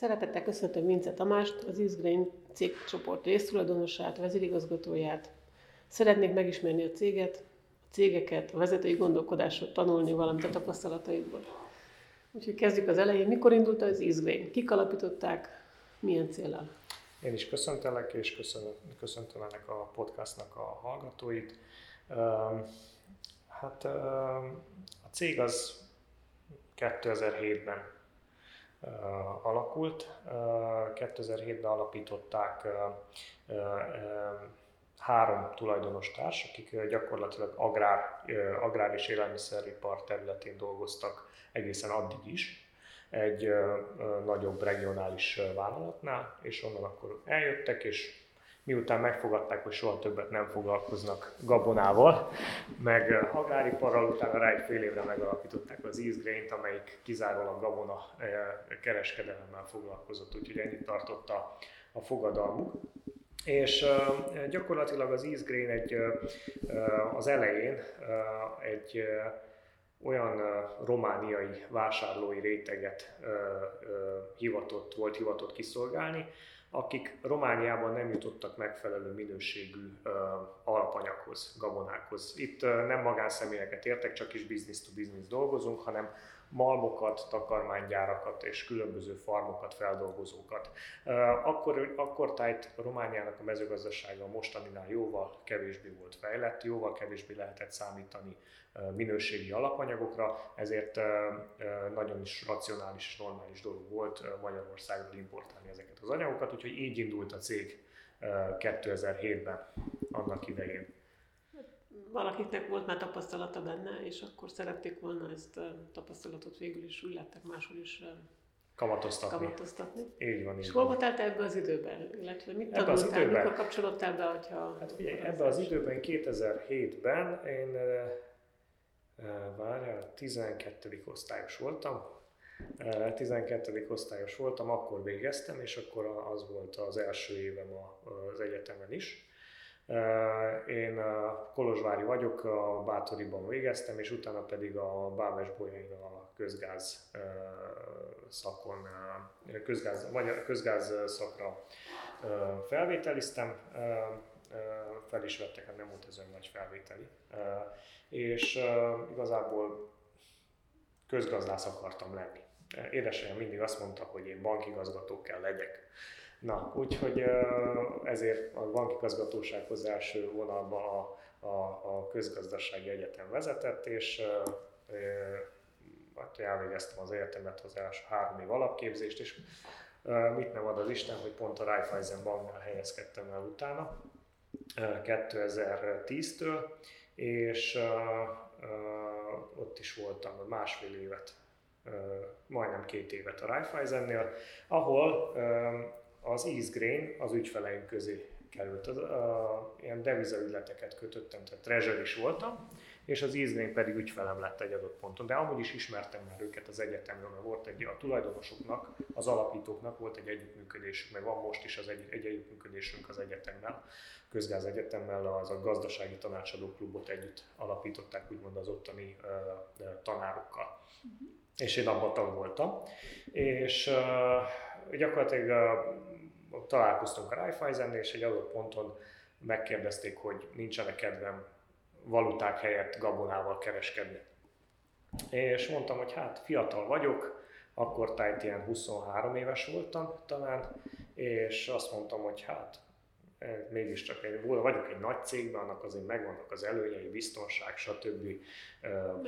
Szeretettel köszöntöm Vince Tamást, az Isgrain cégcsoport résztulajdonosát, vezérigazgatóját. Szeretnék megismerni a céget, a cégeket, a vezetői gondolkodásot tanulni, valamint a tapasztalataidból. Úgyhogy kezdjük az elején. Mikor indult az Isgrain? Kik alapították? Milyen célral? Én is köszöntelek, és köszönöm, köszöntöm ennek a podcastnak a hallgatóit. Hát a cég az 2007-ben alakult. 2007-ben alapították három tulajdonos társ, akik gyakorlatilag agrár, agrár és élelmiszeripar területén dolgoztak egészen addig is egy nagyobb regionális vállalatnál, és onnan akkor eljöttek, és miután megfogadták, hogy soha többet nem foglalkoznak gabonával, meg agráriparral, utána rá egy fél évre megalapították az Eastgrain-t, amelyik kizárólag gabona kereskedelemmel foglalkozott, úgyhogy ennyit tartott a, fogadalmuk. És gyakorlatilag az Eastgrain egy, az elején egy olyan romániai vásárlói réteget hivatott, volt hivatott kiszolgálni, akik Romániában nem jutottak megfelelő minőségű uh, alapanyaghoz, gabonákhoz. Itt uh, nem magánszemélyeket értek, csak is business to business dolgozunk, hanem malmokat, takarmánygyárakat és különböző farmokat, feldolgozókat. Akkor, akkor tájt Romániának a mezőgazdasága mostaninál jóval kevésbé volt fejlett, jóval kevésbé lehetett számítani minőségi alapanyagokra, ezért nagyon is racionális és normális dolog volt Magyarországról importálni ezeket az anyagokat, úgyhogy így indult a cég 2007-ben annak idején valakiknek volt már tapasztalata benne, és akkor szerették volna ezt a tapasztalatot végül is úgy látták máshol is kamatoztatni. kamatoztatni. Így van, így És hol voltál te ebbe az időben? Illetve mit ebbe az időben, mikor kapcsolódtál be, hogyha... Hát ugye, ebbe az időben, 2007-ben én várjál, 12. osztályos voltam, 12. osztályos voltam, akkor végeztem, és akkor az volt az első évem az egyetemen is. Én Kolozsvári vagyok, a Bátoriban végeztem, és utána pedig a Bábes Bolyain a közgáz szakon, közgáz, magyar, közgáz szakra felvételiztem, fel is vettek, hát nem volt ez nagy felvételi. És igazából közgazdász akartam lenni. Édesanyám mindig azt mondta, hogy én bankigazgató kell legyek. Na, úgyhogy ezért a bankigazgatósághoz első vonalba a, a, a közgazdasági egyetem vezetett, és hát elvégeztem az egyetemet az első három év alapképzést, és mit nem ad az Isten, hogy pont a Raiffeisen banknál helyezkedtem el utána, 2010-től, és ott is voltam másfél évet, majdnem két évet a Raiffeisennél, ahol az Eastgrain az ügyfeleim közé került. Az, a, ilyen devizaügyleteket kötöttem, tehát treasury is voltam, és az Eastgrain pedig ügyfelem lett egy adott ponton. De amúgy is ismertem már őket az egyetemről, mert volt egy, a tulajdonosoknak, az alapítóknak volt egy együttműködésük, meg van most is az egy, egy együttműködésünk az egyetemmel, közgáz egyetemmel, az a gazdasági tanácsadó klubot együtt alapították, úgymond az ottani uh, tanárokkal. Uh-huh. És én abban tag voltam. És uh, gyakorlatilag uh, találkoztunk a Raiffeisennél, és egy adott ponton megkérdezték, hogy nincsenek kedvem valuták helyett gabonával kereskedni. És mondtam, hogy hát fiatal vagyok, akkor tájt ilyen 23 éves voltam talán, és azt mondtam, hogy hát mégiscsak egy, vagyok egy nagy cégben, annak azért megvannak az előnyei, biztonság, stb.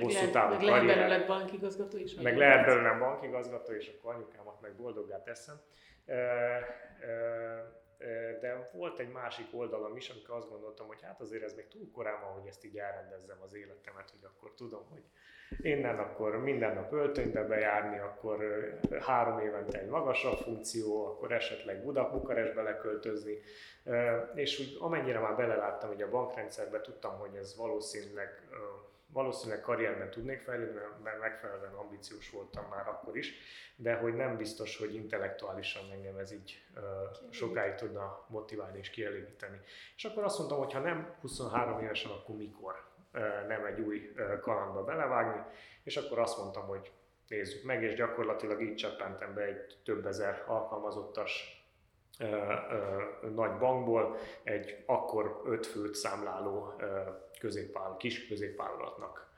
Hosszú távú meg lehet belőle bankigazgató is. Meg lehet belőle bankigazgató, és akkor anyukámat meg boldoggá teszem de volt egy másik oldalam is, amikor azt gondoltam, hogy hát azért ez még túl korán van, hogy ezt így elrendezzem az életemet, hogy akkor tudom, hogy innen akkor minden nap öltönybe bejárni, akkor három évente egy magasabb funkció, akkor esetleg Buda, Bukarestbe leköltözni, és úgy amennyire már beleláttam hogy a bankrendszerbe, tudtam, hogy ez valószínűleg valószínűleg karrierben tudnék fejlődni, mert megfelelően ambiciós voltam már akkor is, de hogy nem biztos, hogy intellektuálisan engem ez így uh, sokáig tudna motiválni és kielégíteni. És akkor azt mondtam, hogy ha nem 23 évesen, akkor mikor uh, nem egy új uh, kalandba belevágni, és akkor azt mondtam, hogy nézzük meg, és gyakorlatilag így csappentem be egy több ezer alkalmazottas nagy bankból egy akkor öt főt számláló ö, középvál, kis középvállalatnak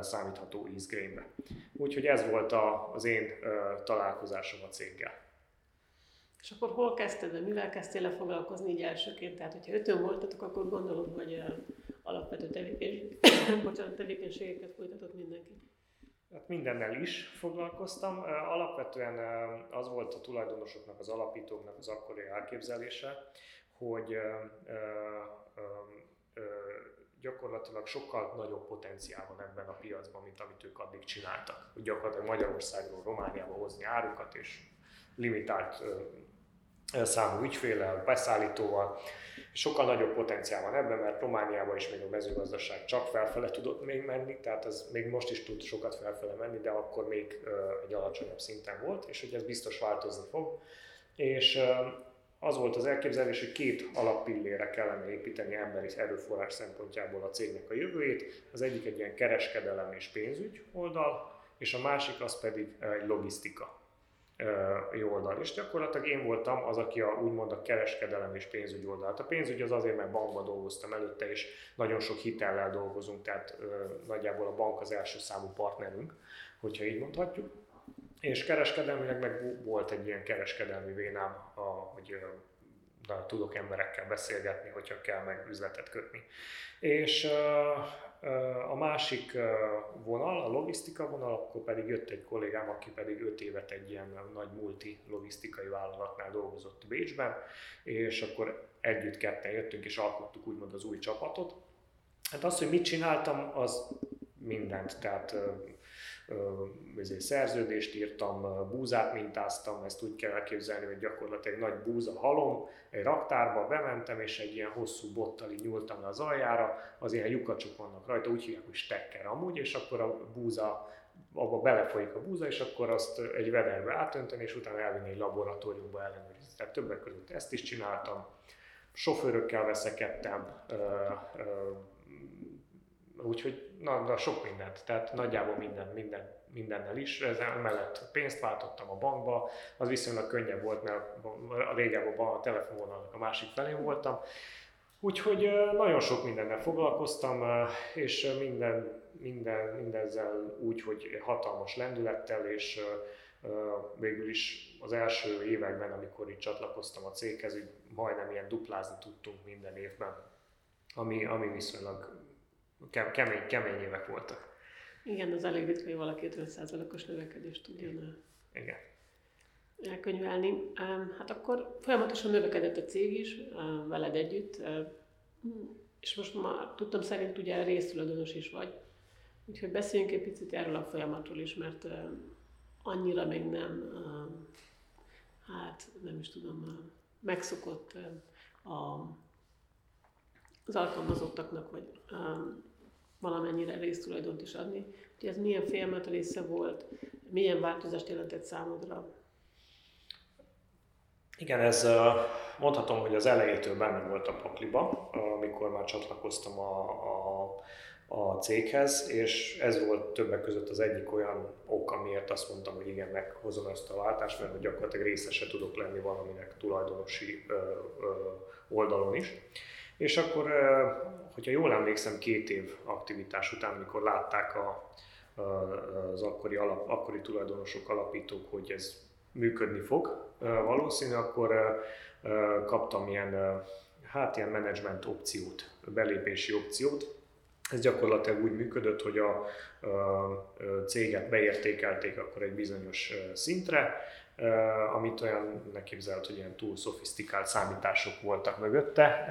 számítható Eastgrainbe. Úgyhogy ez volt a, az én találkozásom a céggel. És akkor hol kezdted, mivel kezdtél le foglalkozni így elsőként? Tehát, hogyha ötön voltatok, akkor gondolom, hogy alapvető tevékenység, bocsánat, tevékenységeket folytatott mindenki. Hát mindennel is foglalkoztam. Alapvetően az volt a tulajdonosoknak, az alapítóknak az akkori elképzelése, hogy gyakorlatilag sokkal nagyobb potenciál van ebben a piacban, mint amit ők addig csináltak. Gyakorlatilag Magyarországról Romániába hozni árukat, és limitált számú ügyfélel, beszállítóval. Sokkal nagyobb potenciál van ebben, mert Romániában is még a mezőgazdaság csak felfele tudott még menni, tehát ez még most is tud sokat felfele menni, de akkor még egy alacsonyabb szinten volt, és hogy ez biztos változni fog. És az volt az elképzelés, hogy két alappillére kellene építeni emberi erőforrás szempontjából a cégnek a jövőjét. Az egyik egy ilyen kereskedelem és pénzügy oldal, és a másik az pedig egy logisztika oldal. És gyakorlatilag én voltam az, aki a, úgymond a kereskedelem és pénzügy oldal. A pénzügy az azért, mert bankban dolgoztam előtte, és nagyon sok hitellel dolgozunk, tehát ö, nagyjából a bank az első számú partnerünk, hogyha így mondhatjuk. És kereskedelmileg meg volt egy ilyen kereskedelmi vénám, a, hogy na, tudok emberekkel beszélgetni, hogyha kell meg üzletet kötni. És másik vonal, a logisztika vonal, akkor pedig jött egy kollégám, aki pedig 5 évet egy ilyen nagy multi logisztikai vállalatnál dolgozott Bécsben, és akkor együtt ketten jöttünk és alkottuk úgymond az új csapatot. Hát az, hogy mit csináltam, az mindent, tehát szerződést írtam, búzát mintáztam, ezt úgy kell elképzelni, hogy gyakorlatilag egy nagy búza halom, egy raktárba bementem, és egy ilyen hosszú bottal így nyúltam az aljára, az ilyen lyukacsok vannak rajta, úgy hívják, hogy stekker amúgy, és akkor a búza abba belefolyik a búza, és akkor azt egy vederbe átönteni, és utána elvinni egy laboratóriumba ellenőrizni. Tehát többek között ezt is csináltam. Sofőrökkel veszekedtem, úgyhogy na, na, sok mindent, tehát nagyjából minden, minden, mindennel is. Ez emellett pénzt váltottam a bankba, az viszonylag könnyebb volt, mert a régebben a telefonvonalnak a másik felén voltam. Úgyhogy nagyon sok mindennel foglalkoztam, és minden, minden, mindezzel úgy, hogy hatalmas lendülettel, és végül is az első években, amikor itt csatlakoztam a céghez, így majdnem ilyen duplázni tudtunk minden évben, ami, ami viszonylag kemény, kemény évek voltak. Igen, az elég ritka, hogy valaki 50%-os növekedést tudjon Igen. elkönyvelni. Hát akkor folyamatosan növekedett a cég is, veled együtt, és most már tudtam szerint ugye résztulajdonos is vagy. Úgyhogy beszéljünk egy picit erről a folyamatról is, mert annyira még nem, hát nem is tudom, megszokott a, az alkalmazottaknak, vagy valamennyire résztulajdont is adni. Hogy ez milyen folyamat része volt, milyen változást jelentett számodra? Igen, ez mondhatom, hogy az elejétől benne volt a pakliba, amikor már csatlakoztam a, a, a céghez, és ez volt többek között az egyik olyan ok, amiért azt mondtam, hogy igen, meghozom ezt a váltást, mert gyakorlatilag részese tudok lenni valaminek tulajdonosi ö, ö, oldalon is. És akkor, hogyha jól emlékszem, két év aktivitás után, amikor látták a, az akkori, alap, akkori tulajdonosok, alapítók, hogy ez működni fog valószínű, akkor kaptam ilyen, hát ilyen management opciót, belépési opciót. Ez gyakorlatilag úgy működött, hogy a céget beértékelték akkor egy bizonyos szintre, amit olyan neképzelt, hogy ilyen túl szofisztikált számítások voltak mögötte,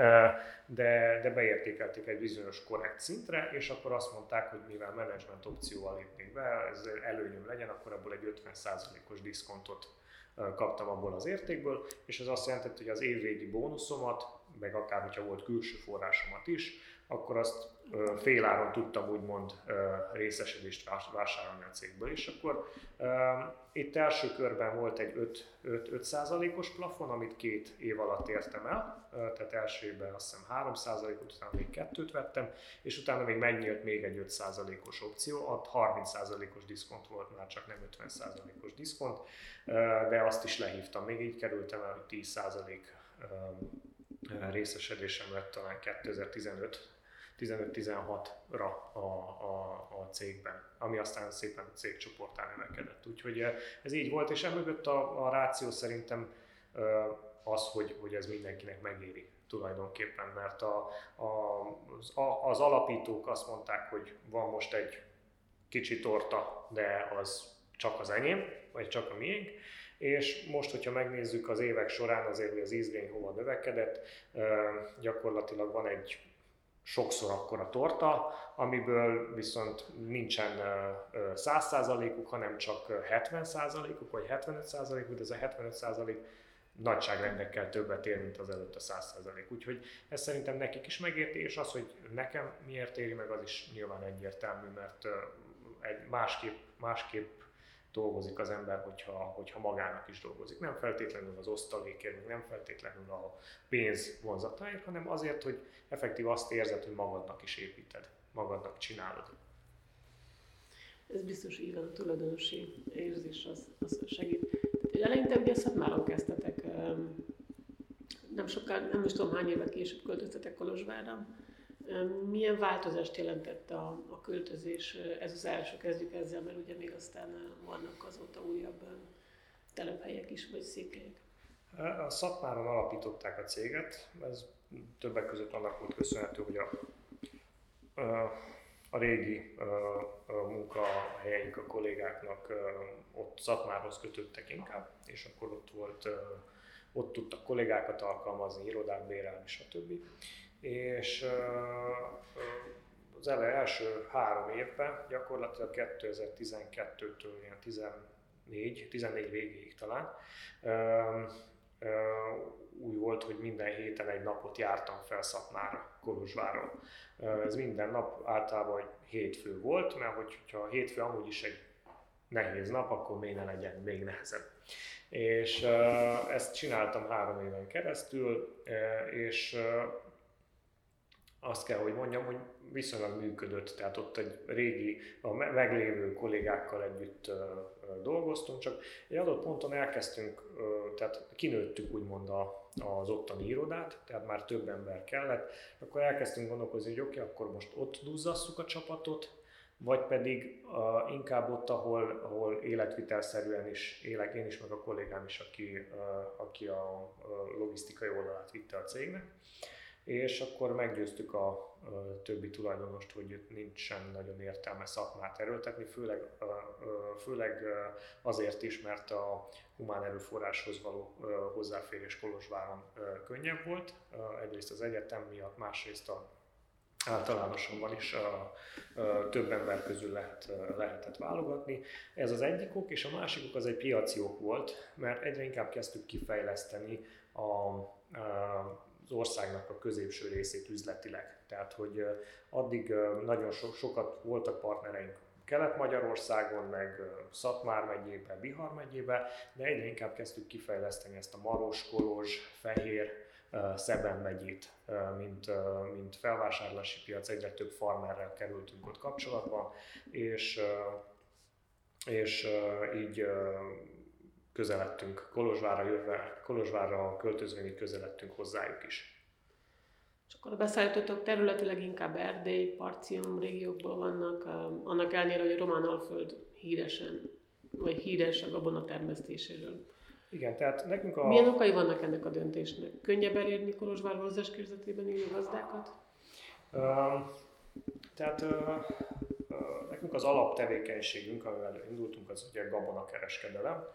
de, de beértékelték egy bizonyos korrekt szintre, és akkor azt mondták, hogy mivel management opcióval lépnék be, ez előnyöm legyen, akkor abból egy 50%-os diszkontot kaptam abból az értékből, és ez azt jelentette, hogy az évvégi bónuszomat, meg akár hogyha volt külső forrásomat is, akkor azt féláron tudtam úgymond részesedést vásárolni a cégből, és akkor itt első körben volt egy 5, 5, 5%-os plafon, amit két év alatt értem el, tehát első évben azt hiszem 3%-ot, utána még kettőt vettem, és utána még megnyílt még egy 5%-os opció, ott 30%-os diszkont volt már, csak nem 50%-os diszkont, de azt is lehívtam, még így kerültem el, hogy 10% részesedésem lett talán 2015 15-16-ra a, a, a cégben, ami aztán szépen a cégcsoportán emelkedett. Úgyhogy ez így volt, és emögött a, a ráció szerintem az, hogy, hogy ez mindenkinek megéri tulajdonképpen, mert a, a, az, a, az alapítók azt mondták, hogy van most egy kicsi torta, de az csak az enyém, vagy csak a miénk, és most, hogyha megnézzük az évek során azért, hogy az ízlény hova növekedett, gyakorlatilag van egy sokszor akkora torta, amiből viszont nincsen 100%-uk, hanem csak 70%-uk, vagy 75%-uk, de ez a 75% nagyságrendekkel többet ér, mint az előtt a 100%. Úgyhogy ez szerintem nekik is megérti, és az, hogy nekem miért éri meg, az is nyilván egyértelmű, mert egy másképp, másképp dolgozik az ember, hogyha, hogyha magának is dolgozik. Nem feltétlenül az osztalékért, nem feltétlenül a pénz vonzatáért, hanem azért, hogy effektív azt érzed, hogy magadnak is építed, magadnak csinálod. Ez biztos így van, a tulajdonosi érzés az, az segít. Eleinte ugye Szatmáron kezdtetek, nem sokkal, nem is tudom hány évvel később költöztetek Kolozsvárra. Milyen változást jelentett a, a költözés? Ez az első, kezdjük ezzel, mert ugye még aztán vannak azóta újabb telephelyek is, vagy székhelyek. A Szatmáron alapították a céget, ez többek között annak volt köszönhető, hogy a, a, a régi a, a munkahelyeik a kollégáknak ott Szatmárhoz kötöttek inkább, és akkor ott volt, ott tudtak kollégákat alkalmazni, irodák bérelni, stb és az ele első három évben, gyakorlatilag 2012-től ilyen 14, 14 végéig talán, úgy volt, hogy minden héten egy napot jártam fel Szatmára, Kolozsváron. Ez minden nap általában egy hétfő volt, mert hogyha a hétfő amúgy is egy nehéz nap, akkor még ne legyen még nehezebb. És ezt csináltam három éven keresztül, és azt kell, hogy mondjam, hogy viszonylag működött, tehát ott egy régi, a meglévő kollégákkal együtt dolgoztunk, csak egy adott ponton elkezdtünk, tehát kinőttük úgymond a, az ottani irodát, tehát már több ember kellett, akkor elkezdtünk gondolkozni, hogy oké, okay, akkor most ott duzzasszuk a csapatot, vagy pedig uh, inkább ott, ahol, ahol életvitelszerűen is élek én is, meg a kollégám is, aki, uh, aki a uh, logisztikai oldalát vitte a cégnek és akkor meggyőztük a, többi tulajdonost, hogy nincsen nagyon értelme szakmát erőltetni, főleg, főleg azért is, mert a humán erőforráshoz való hozzáférés Kolozsváron könnyebb volt, egyrészt az egyetem miatt, másrészt a általánosabban is a, a több ember közül lehet, lehetett válogatni. Ez az egyik ok, és a másik ok az egy piaci ok volt, mert egyre inkább kezdtük kifejleszteni a, a az országnak a középső részét üzletileg. Tehát, hogy addig nagyon so, sokat voltak partnereink Kelet-Magyarországon, meg Szatmár megyébe, Bihar megyébe, de egyre inkább kezdtük kifejleszteni ezt a Maros, Kolozs, Fehér, Szeben megyét, mint, mint felvásárlási piac, egyre több farmerrel kerültünk ott kapcsolatba, és, és így közeledtünk Kolozsvárra jövve, Kolozsvárra költözvényi közeledtünk hozzájuk is. És akkor a beszállítótok területileg inkább Erdély, Parcium régiókból vannak, annak ellenére, hogy a Román Alföld híresen, vagy híres a gabona termesztéséről. Igen, tehát nekünk a... Milyen okai vannak ennek a döntésnek? Könnyebb elérni Kolozsvár hozzás körzetében élő gazdákat? Uh, tehát uh, nekünk az alaptevékenységünk, amivel indultunk, az ugye gabonakereskedelem.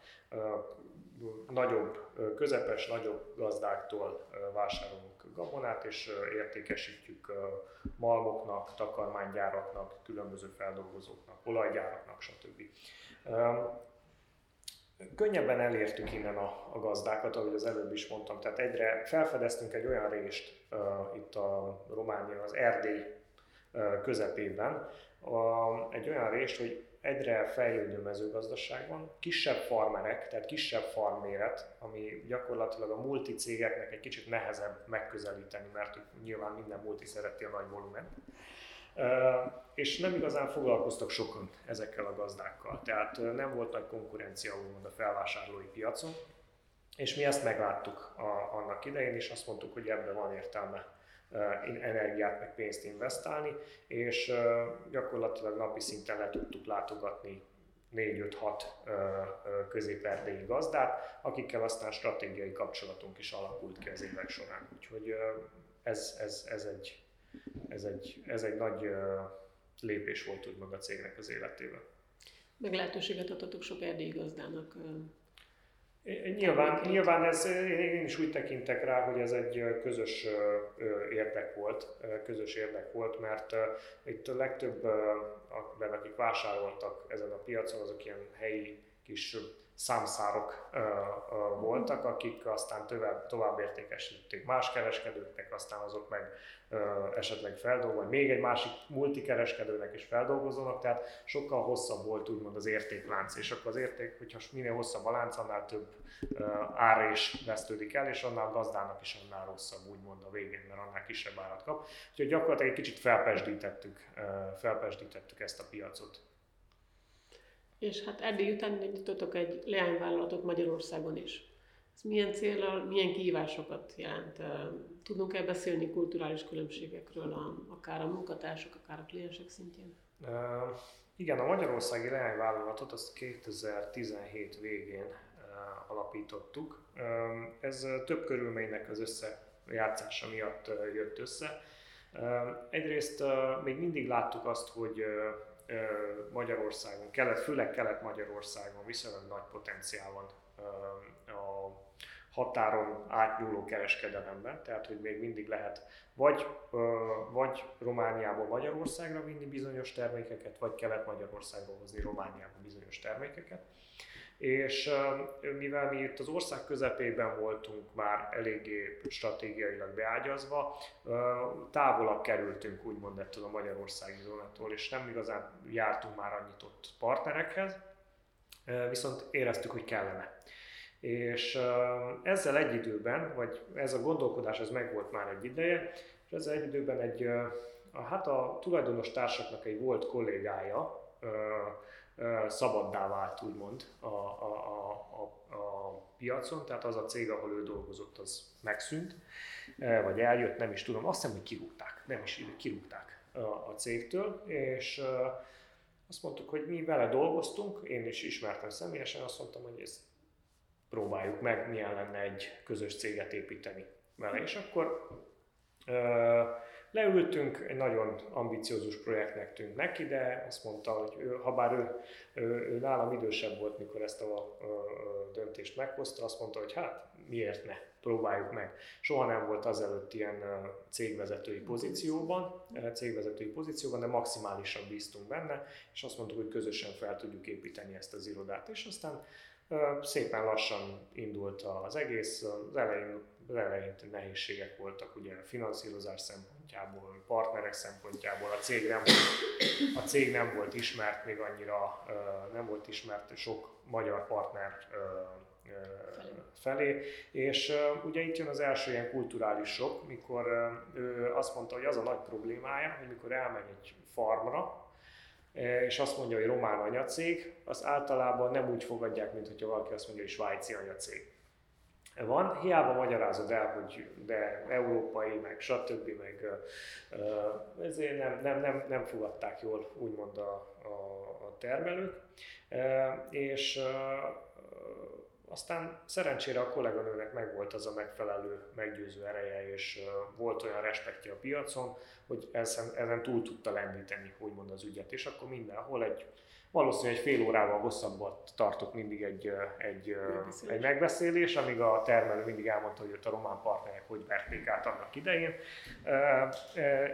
Nagyobb, közepes, nagyobb gazdáktól vásárolunk gabonát, és értékesítjük malmoknak, takarmánygyáraknak, különböző feldolgozóknak, olajgyáraknak, stb. Könnyebben elértük innen a, a gazdákat, ahogy az előbb is mondtam. Tehát egyre felfedeztünk egy olyan részt uh, itt a Románia, az Erdély közepében, uh, egy olyan részt, hogy egyre fejlődő mezőgazdaság van, kisebb farmerek, tehát kisebb farméret, ami gyakorlatilag a multi cégeknek egy kicsit nehezebb megközelíteni, mert nyilván minden multi szereti a nagy volument. És nem igazán foglalkoztak sokan ezekkel a gazdákkal, tehát nem volt nagy konkurencia úgymond a felvásárlói piacon, és mi ezt megláttuk a, annak idején, és azt mondtuk, hogy ebben van értelme energiát meg pénzt investálni, és gyakorlatilag napi szinten le tudtuk látogatni 4-5-6 középerdélyi gazdát, akikkel aztán stratégiai kapcsolatunk is alakult ki az évek során. Úgyhogy ez, ez, ez, egy, ez, egy, ez egy nagy lépés volt úgy maga a cégnek az életében. Meg lehetőséget adhatok sok erdélyi gazdának Nyilván, nyilván ez, én is úgy tekintek rá, hogy ez egy közös érdek volt, közös érdek volt, mert itt a legtöbb, akik vásároltak ezen a piacon, azok ilyen helyi kis számszárok voltak, akik aztán tovább, tovább értékesítették más kereskedőknek, aztán azok meg esetleg feldolgoznak, még egy másik multikereskedőnek is feldolgozónak, tehát sokkal hosszabb volt úgymond az értéklánc, és akkor az érték, hogyha minél hosszabb a lánc, annál több árés vesztődik el, és annál gazdának is annál rosszabb úgymond a végén, mert annál kisebb árat kap. Úgyhogy gyakorlatilag egy kicsit felpesdítettük, felpesdítettük ezt a piacot. És hát Erdély után nyitotok egy leányvállalatot Magyarországon is. Ez milyen célral, milyen kihívásokat jelent? Tudunk-e beszélni kulturális különbségekről, a, akár a munkatársak, akár a kliensek szintjén? Uh, igen, a magyarországi leányvállalatot azt 2017 végén uh, alapítottuk. Uh, ez több körülménynek az összejátszása miatt jött össze. Egyrészt még mindig láttuk azt, hogy Magyarországon, kelet, főleg Kelet-Magyarországon viszonylag nagy potenciál van a határon átnyúló kereskedelemben, tehát hogy még mindig lehet vagy, vagy Romániából Magyarországra vinni bizonyos termékeket, vagy Kelet-Magyarországba hozni Romániába bizonyos termékeket és mivel mi itt az ország közepében voltunk már eléggé stratégiailag beágyazva, távolabb kerültünk úgymond ettől a magyarországi zónától, és nem igazán jártunk már annyit ott partnerekhez, viszont éreztük, hogy kellene. És ezzel egy időben, vagy ez a gondolkodás ez megvolt már egy ideje, és ezzel egy időben egy, hát a tulajdonos társaknak egy volt kollégája, szabaddá vált, úgymond a, a, a, a, a piacon, tehát az a cég, ahol ő dolgozott, az megszűnt, vagy eljött, nem is tudom, azt hiszem, hogy kirúgták, nem is kirúgták a, cégtől, és azt mondtuk, hogy mi vele dolgoztunk, én is ismertem személyesen, azt mondtam, hogy ezt próbáljuk meg, milyen lenne egy közös céget építeni vele, és akkor Leültünk, egy nagyon ambiciózus projektnek tűnt neki, de azt mondta, hogy ő, ha bár ő, ő, ő nálam idősebb volt, mikor ezt a, a, döntést meghozta, azt mondta, hogy hát miért ne, próbáljuk meg. Soha nem volt azelőtt ilyen cégvezetői pozícióban, cégvezetői pozícióban, de maximálisan bíztunk benne, és azt mondtuk, hogy közösen fel tudjuk építeni ezt az irodát. És aztán Szépen lassan indult az egész, az elején, az elején nehézségek voltak ugye a finanszírozás szempontjából, partnerek szempontjából, a cég nem volt, a cég nem volt ismert még annyira, nem volt ismert sok magyar partner felé, és ugye itt jön az első ilyen kulturális sok, mikor ő azt mondta, hogy az a nagy problémája, hogy mikor elmegy egy farmra, és azt mondja, hogy román anyacég, az általában nem úgy fogadják, mint hogyha valaki azt mondja, hogy svájci anyacég. Van, hiába magyarázod el, hogy de európai, meg stb. meg ezért nem, nem, nem, nem fogadták jól úgymond a, a, a termelők. És aztán szerencsére a kolléganőnek megvolt az a megfelelő, meggyőző ereje, és volt olyan respektje a piacon, hogy ezen, ezen túl tudta lendíteni, úgymond az ügyet. És akkor mindenhol egy, valószínűleg egy fél órával hosszabbat tartott mindig egy, egy, megbeszélés. egy megbeszélés, amíg a termelő mindig elmondta, hogy ott a román partnerek hogy verték át annak idején,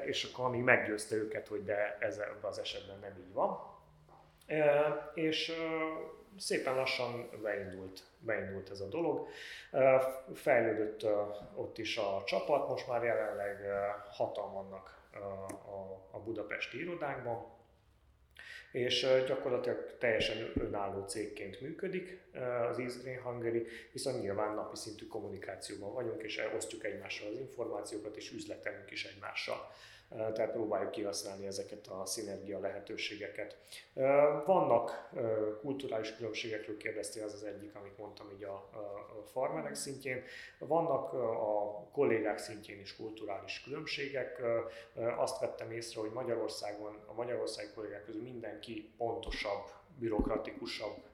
és akkor amíg meggyőzte őket, hogy de ez az esetben nem így van. És szépen lassan beindult, beindult ez a dolog. Fejlődött ott is a csapat, most már jelenleg hatan vannak a budapesti irodánkban, és gyakorlatilag teljesen önálló cégként működik az East Hungary, viszont nyilván napi szintű kommunikációban vagyunk, és osztjuk egymással az információkat, és üzletelünk is egymással tehát próbáljuk kihasználni ezeket a szinergia lehetőségeket. Vannak kulturális különbségekről kérdeztél, az az egyik, amit mondtam így a, farmerek szintjén. Vannak a kollégák szintjén is kulturális különbségek. Azt vettem észre, hogy Magyarországon, a magyarországi kollégák közül mindenki pontosabb, bürokratikusabb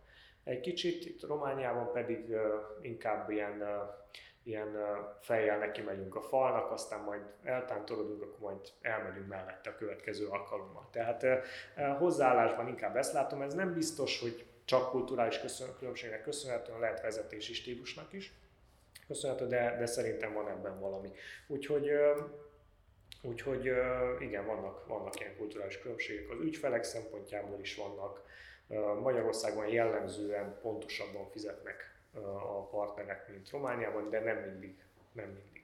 egy kicsit, itt Romániában pedig inkább ilyen ilyen fejjel neki megyünk a falnak, aztán majd eltántorodunk, akkor majd elmegyünk mellette a következő alkalommal. Tehát hozzáállásban inkább ezt látom, ez nem biztos, hogy csak kulturális különbségnek köszönhetően lehet vezetési stílusnak is köszönhető, de, de szerintem van ebben valami. Úgyhogy Úgyhogy igen, vannak, vannak ilyen kulturális különbségek. Az ügyfelek szempontjából is vannak. Magyarországon jellemzően pontosabban fizetnek a partnerek, mint Romániában, de nem mindig. Nem mindig.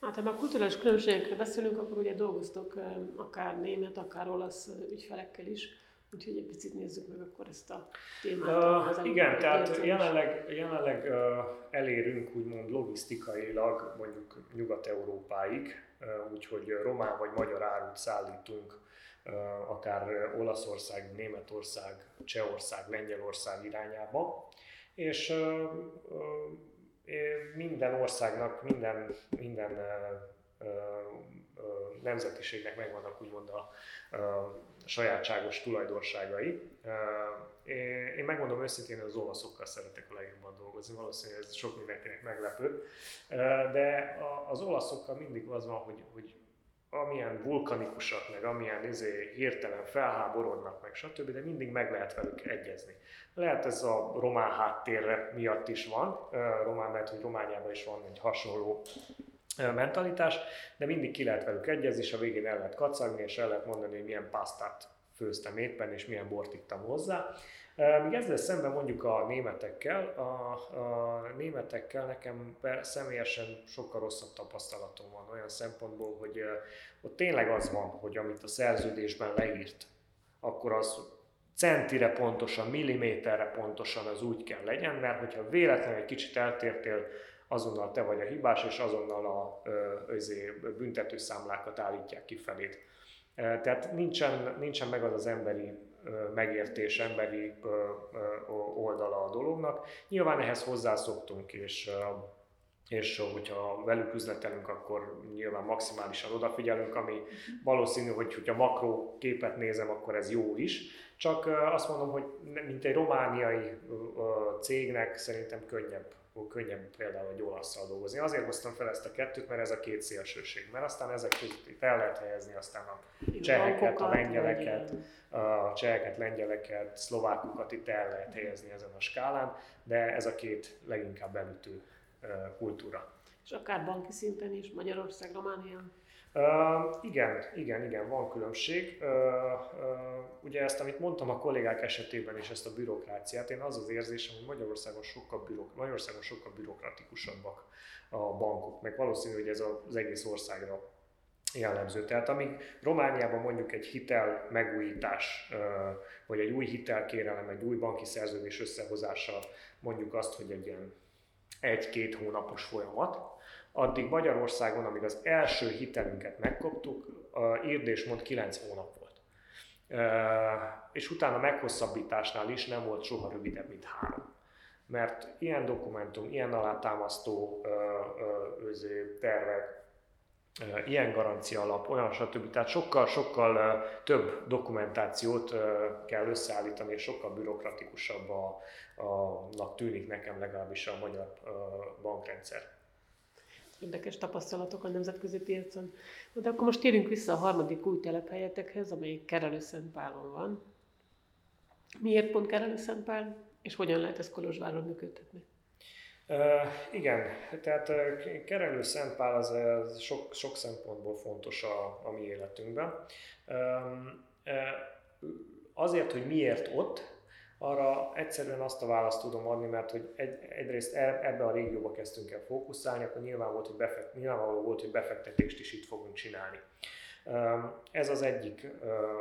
Hát, ha már kulturális különbségekről beszélünk, akkor ugye dolgoztok akár német, akár olasz ügyfelekkel is, úgyhogy egy picit nézzük meg akkor ezt a témát. Uh, igen, tehát jelenleg, jelenleg uh, elérünk úgymond logisztikailag mondjuk Nyugat-Európáig, uh, úgyhogy román vagy magyar árut szállítunk uh, akár Olaszország, Németország, Csehország, Lengyelország irányába és minden országnak, minden, minden nemzetiségnek megvannak úgymond a, a sajátságos tulajdonságai. Én megmondom őszintén, az olaszokkal szeretek a legjobban dolgozni, valószínűleg ez sok mindenkinek meglepő, de az olaszokkal mindig az van, hogy, hogy amilyen vulkanikusak, meg amilyen izé, hirtelen felháborodnak, meg stb., de mindig meg lehet velük egyezni. Lehet ez a román háttérre miatt is van, román, mert hogy Romániában is van egy hasonló mentalitás, de mindig ki lehet velük egyezni, és a végén el lehet kacagni, és el lehet mondani, hogy milyen pasztát főztem éppen, és milyen bort ittam hozzá. Míg ezzel szemben mondjuk a németekkel, a, a németekkel nekem személyesen sokkal rosszabb tapasztalatom van olyan szempontból, hogy ott tényleg az van, hogy amit a szerződésben leírt, akkor az centire pontosan, milliméterre pontosan az úgy kell legyen, mert hogyha véletlenül egy kicsit eltértél, azonnal te vagy a hibás, és azonnal a a büntetőszámlákat állítják kifelét. Tehát nincsen, nincsen meg az az emberi megértés, emberi oldala a dolognak. Nyilván ehhez hozzászoktunk, és és hogyha velük üzletelünk, akkor nyilván maximálisan odafigyelünk, ami valószínű, hogy hogyha makró képet nézem, akkor ez jó is. Csak azt mondom, hogy mint egy romániai cégnek szerintem könnyebb könnyebb például egy olaszszal dolgozni. Azért hoztam fel ezt a kettőt, mert ez a két szélsőség. Mert aztán ezek között fel lehet helyezni aztán a cseheket, a lengyeleket, a cseheket, lengyeleket, szlovákokat itt el lehet helyezni ezen a skálán, de ez a két leginkább elütő kultúra. És akár banki szinten is, Magyarország, Románia? Uh, igen, igen, igen, van különbség. Uh, uh, ugye ezt, amit mondtam a kollégák esetében is, ezt a bürokráciát, én az az érzésem, hogy Magyarországon sokkal, bürok, Magyarországon sokkal bürokratikusabbak a bankok, meg valószínű, hogy ez az egész országra jellemző. Tehát amíg Romániában mondjuk egy hitel megújítás, vagy egy új hitelkérelem, egy új banki szerződés összehozása mondjuk azt, hogy egy ilyen egy-két hónapos folyamat, addig Magyarországon, amíg az első hitelünket megkaptuk, írd mond 9 hónap volt. És utána meghosszabbításnál is nem volt soha rövidebb, mint három. Mert ilyen dokumentum, ilyen alátámasztó tervek, ilyen garancia alap, olyan stb. Tehát sokkal-sokkal több dokumentációt kell összeállítani, és sokkal bürokratikusabb a, a, tűnik nekem legalábbis a magyar bankrendszer. Érdekes tapasztalatok a nemzetközi piacon. De akkor most térjünk vissza a harmadik új telephelyetekhez, amely Kerelő-Szentpálon van. Miért pont Kerelő-Szentpál, és hogyan lehet ezt Kolozsváron működtetni? Uh, igen, tehát uh, Kerelő Szentpál az, az sok, sok szempontból fontos a, a mi életünkben. Um, uh, azért, hogy miért ott, Arra egyszerűen azt a választ tudom adni, mert hogy egy, egyrészt e, ebbe a régióba kezdtünk el fókuszálni, akkor nyilván volt, hogy befekt, nyilvánvaló volt, hogy befektetést is itt fogunk csinálni. Ez az egyik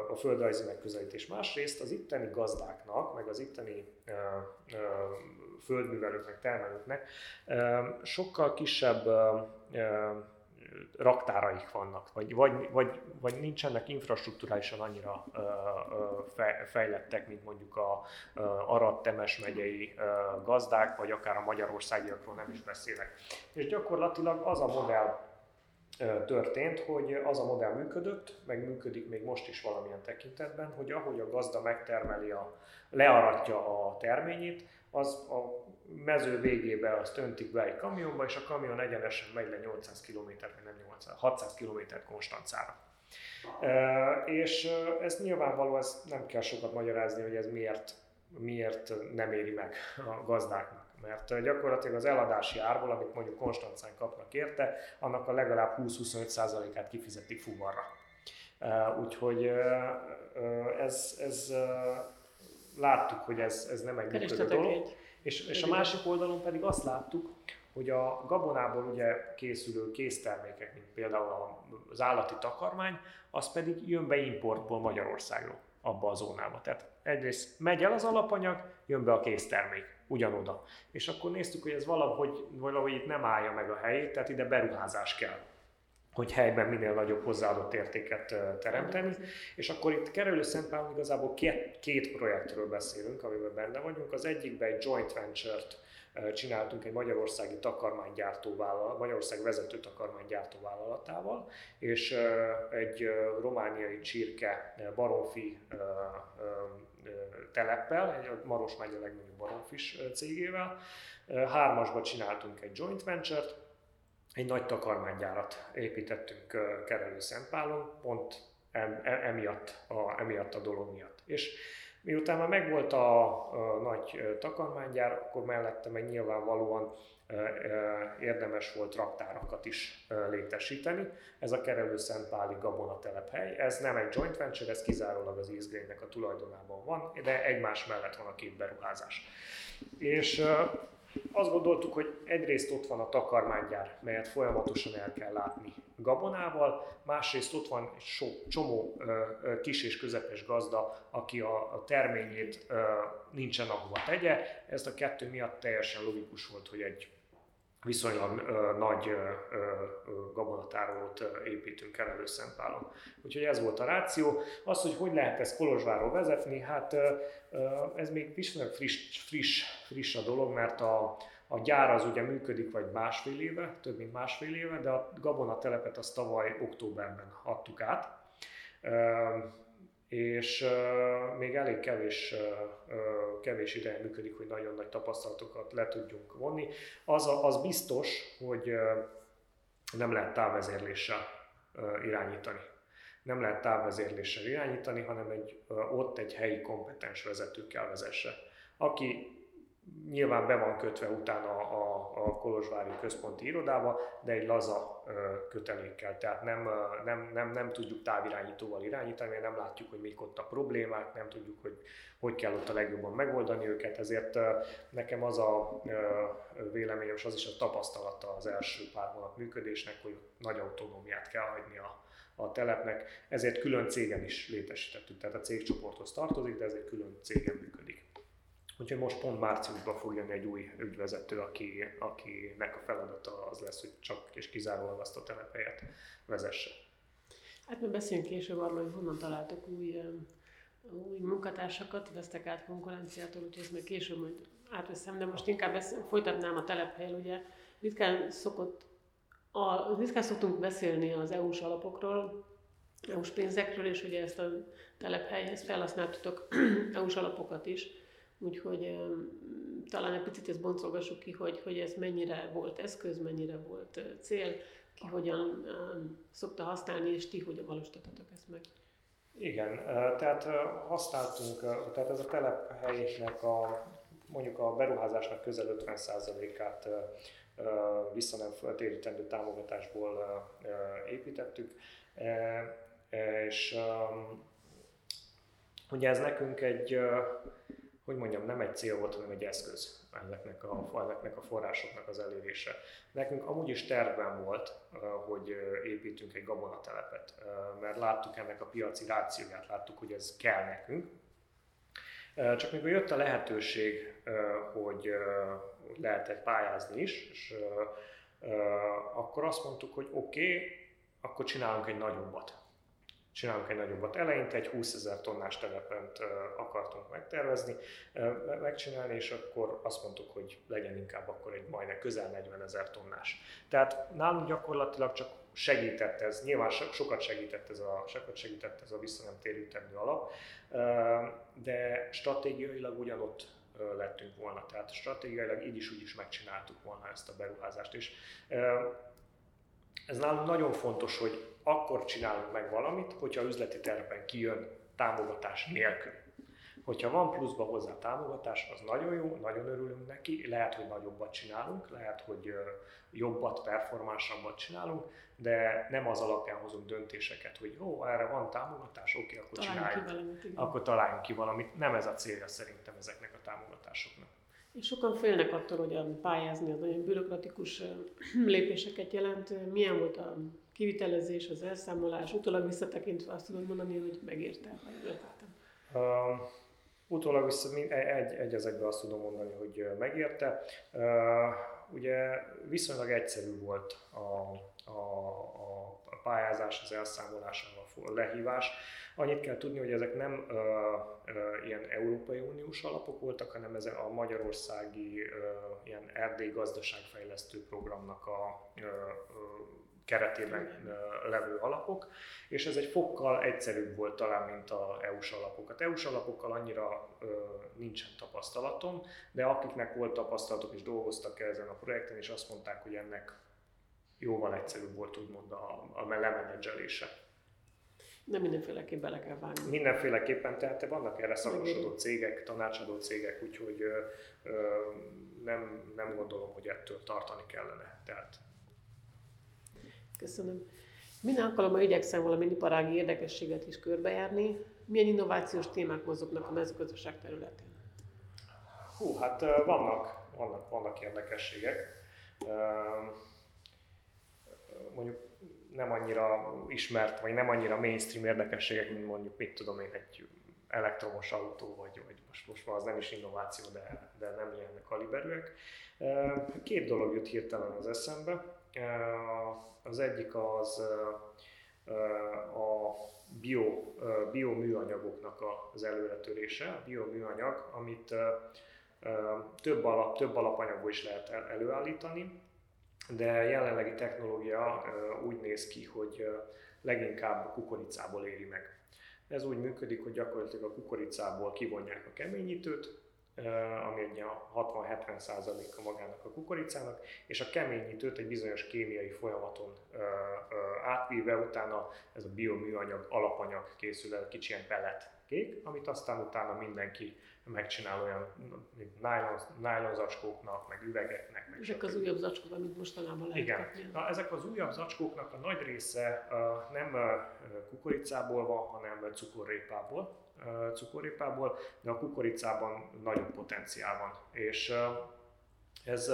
a földrajzi megközelítés. Másrészt az itteni gazdáknak, meg az itteni földművelőknek, termelőknek sokkal kisebb raktáraik vannak, vagy, vagy, vagy, vagy nincsenek infrastruktúrálisan annyira fejlettek, mint mondjuk a Arad-Temes megyei gazdák, vagy akár a magyarországiakról nem is beszélek. És gyakorlatilag az a modell történt, hogy az a modell működött, meg működik még most is valamilyen tekintetben, hogy ahogy a gazda megtermeli, a, learatja a terményét, az a mező végébe azt öntik be egy kamionba, és a kamion egyenesen megy le 800 km, vagy nem 800, 600 km konstancára. E, és ez nyilvánvaló, ez nem kell sokat magyarázni, hogy ez miért, miért nem éri meg a gazdáknak. Mert gyakorlatilag az eladási árból, amit mondjuk Konstancán kapnak érte, annak a legalább 20-25%-át kifizetik fuvarra. Úgyhogy ez, ez láttuk, hogy ez, ez nem egy működő dolog. Egy. És, és a másik oldalon pedig azt láttuk, hogy a gabonából ugye készülő késztermékek, mint például az állati takarmány, az pedig jön be importból Magyarországról abba a zónába. Tehát egyrészt megy el az alapanyag, jön be a késztermék ugyanoda. És akkor néztük, hogy ez valahogy, valahogy itt nem állja meg a helyét, tehát ide beruházás kell hogy helyben minél nagyobb hozzáadott értéket teremteni. És akkor itt Kerülő Szentpálon igazából két, két projektről beszélünk, amiben benne vagyunk. Az egyikben egy joint venture-t csináltunk egy magyarországi takarmánygyártó vállalat, Magyarország vezető takarmánygyártó vállalatával, és egy romániai csirke baromfi teleppel, egy Maros megye legnagyobb baromfis cégével. Hármasba csináltunk egy joint venture-t, egy nagy takarmánygyárat építettünk Kerelő Szentpálon, pont emiatt a, emiatt a dolog miatt. És miután már megvolt a, a nagy takarmánygyár, akkor mellette meg nyilvánvalóan érdemes volt raktárakat is létesíteni. Ez a Kerelő Szentpáli Gabona telephely. Ez nem egy joint venture, ez kizárólag az Eastgrain-nek a tulajdonában van, de egymás mellett van a két beruházás. És azt gondoltuk, hogy egyrészt ott van a takarmánygyár, melyet folyamatosan el kell látni gabonával, másrészt ott van egy sok, csomó ö, kis és közepes gazda, aki a, a terményét ö, nincsen ahova tegye. Ez a kettő miatt teljesen logikus volt, hogy egy viszonylag ö, nagy ö, ö, gabonatárolót építünk el előszempálon. Úgyhogy ez volt a ráció. Az, hogy hogy lehet ezt Kolozsvárról vezetni, hát ö, ez még viszonylag friss, friss, friss a dolog, mert a, a gyár az ugye működik vagy másfél éve, több mint másfél éve, de a gabona telepet azt tavaly októberben adtuk át és még elég kevés, kevés ideje működik, hogy nagyon nagy tapasztalatokat le tudjunk vonni. Az, az biztos, hogy nem lehet távvezérléssel irányítani. Nem lehet távvezérléssel irányítani, hanem egy, ott egy helyi kompetens vezető kell vezesse, aki nyilván be van kötve utána a, a Kolozsvári Központi Irodába, de egy laza kötelékkel, tehát nem, nem, nem, nem tudjuk távirányítóval irányítani, mert nem látjuk, hogy mik ott a problémák, nem tudjuk, hogy hogy kell ott a legjobban megoldani őket, ezért nekem az a véleményem, és az is a tapasztalata az első pár hónap működésnek, hogy nagy autonómiát kell hagyni a, a telepnek, ezért külön cégen is létesítettük, tehát a cégcsoporthoz tartozik, de ezért külön cégen működik. Úgyhogy most pont márciusban fog jönni egy új ügyvezető, aki, akinek a feladata az lesz, hogy csak és kizárólag azt a telephelyet vezesse. Hát mi beszéljünk később arról, hogy honnan találtak új, új munkatársakat, vesztek át konkurenciától, úgyhogy ezt még később majd átveszem, de most inkább beszél, folytatnám a telephelyel, ugye ritkán szokott a, ritkán szoktunk beszélni az EU-s alapokról, EU-s pénzekről, és ugye ezt a telephelyhez felhasználtatok EU-s alapokat is Úgyhogy talán egy picit ezt boncolgassuk ki, hogy, hogy ez mennyire volt eszköz, mennyire volt cél, ki hogyan szokta használni, és ti hogyan valósítottatok ezt meg. Igen, tehát használtunk, tehát ez a telephelynek a mondjuk a beruházásnak közel 50%-át vissza nem térítendő támogatásból építettük, és ugye ez nekünk egy hogy mondjam, nem egy cél volt, hanem egy eszköz ezeknek a, ezeknek a forrásoknak az elérése. Nekünk amúgy is tervben volt, hogy építünk egy gabonatelepet, mert láttuk ennek a piaci rációját, láttuk, hogy ez kell nekünk. Csak mikor jött a lehetőség, hogy lehet pályázni is, és akkor azt mondtuk, hogy oké, okay, akkor csinálunk egy nagyobbat csinálunk egy nagyobbat. Eleinte egy 20 ezer tonnás telepent akartunk megtervezni, megcsinálni, és akkor azt mondtuk, hogy legyen inkább akkor egy majdnem közel 40 ezer tonnás. Tehát nálunk gyakorlatilag csak segített ez, nyilván sokat segített ez a, sokat segített ez a visszanemtérítendő alap, de stratégiailag ugyanott lettünk volna. Tehát stratégiailag így is úgy is megcsináltuk volna ezt a beruházást. És ez nálunk nagyon fontos, hogy akkor csinálunk meg valamit, hogyha üzleti tervben kijön támogatás nélkül. Hogyha van pluszba hozzá támogatás, az nagyon jó, nagyon örülünk neki, lehet, hogy nagyobbat csinálunk, lehet, hogy jobbat, performánsabbat csinálunk, de nem az alapján hozunk döntéseket, hogy jó, erre van támogatás, oké, akkor találjunk csináljuk, ki valamit, akkor találjunk ki valamit. Nem ez a célja szerintem ezeknek a támogatásoknak. És sokan félnek attól, hogy pályázni az nagyon bürokratikus lépéseket jelent. Milyen volt a kivitelezés, az elszámolás? Utólag visszatekintve azt tudod mondani, hogy megérte, ha értettem. Uh, utólag vissza, egy, egy ezekben azt tudom mondani, hogy megérte. Uh, ugye viszonylag egyszerű volt a, a, a pályázás, az elszámolás, a lehívás. Annyit kell tudni, hogy ezek nem ö, ö, ilyen Európai Uniós alapok voltak, hanem ez a magyarországi ö, ilyen erdély gazdaságfejlesztő programnak a ö, ö, keretében levő alapok, és ez egy fokkal egyszerűbb volt talán, mint a EU-s alapokat. EU-s alapokkal annyira ö, nincsen tapasztalatom, de akiknek volt tapasztalatok és dolgoztak ezen a projekten, és azt mondták, hogy ennek jóval egyszerűbb volt úgymond a, a lemenedzselése. De mindenféleképpen bele kell vágni. Mindenféleképpen, tehát vannak erre szakosodó cégek, tanácsadó cégek, úgyhogy ö, ö, nem, nem gondolom, hogy ettől tartani kellene. Tehát Köszönöm. Minden alkalommal igyekszem valami iparági érdekességet is körbejárni. Milyen innovációs témák mozognak a mezőgazdaság területén? Hú, hát vannak, vannak, vannak érdekességek. Mondjuk nem annyira ismert, vagy nem annyira mainstream érdekességek, mint mondjuk, mit tudom én, egy elektromos autó, vagy, vagy most, most már az nem is innováció, de, de nem ilyen kaliberűek. Két dolog jut hirtelen az eszembe. Az egyik az a bio, bioműanyagoknak az előretörése. A bioműanyag, amit több, alap, több alapanyagból is lehet előállítani, de jelenlegi technológia úgy néz ki, hogy leginkább kukoricából éri meg. Ez úgy működik, hogy gyakorlatilag a kukoricából kivonják a keményítőt, ami egy 60-70%-a magának a kukoricának, és a keményítőt egy bizonyos kémiai folyamaton átvíve utána ez a bioműanyag alapanyag készül el, kicsi ilyen pellet kék, amit aztán utána mindenki megcsinál olyan nylon, zacskóknak, meg üvegeknek. Meg ezek az újabb zacskók, amit mostanában lehet Igen. Kapni. Na, ezek az újabb zacskóknak a nagy része uh, nem uh, kukoricából van, hanem cukorrépából, uh, cukorrépából, de a kukoricában nagyobb potenciál van. És uh, ez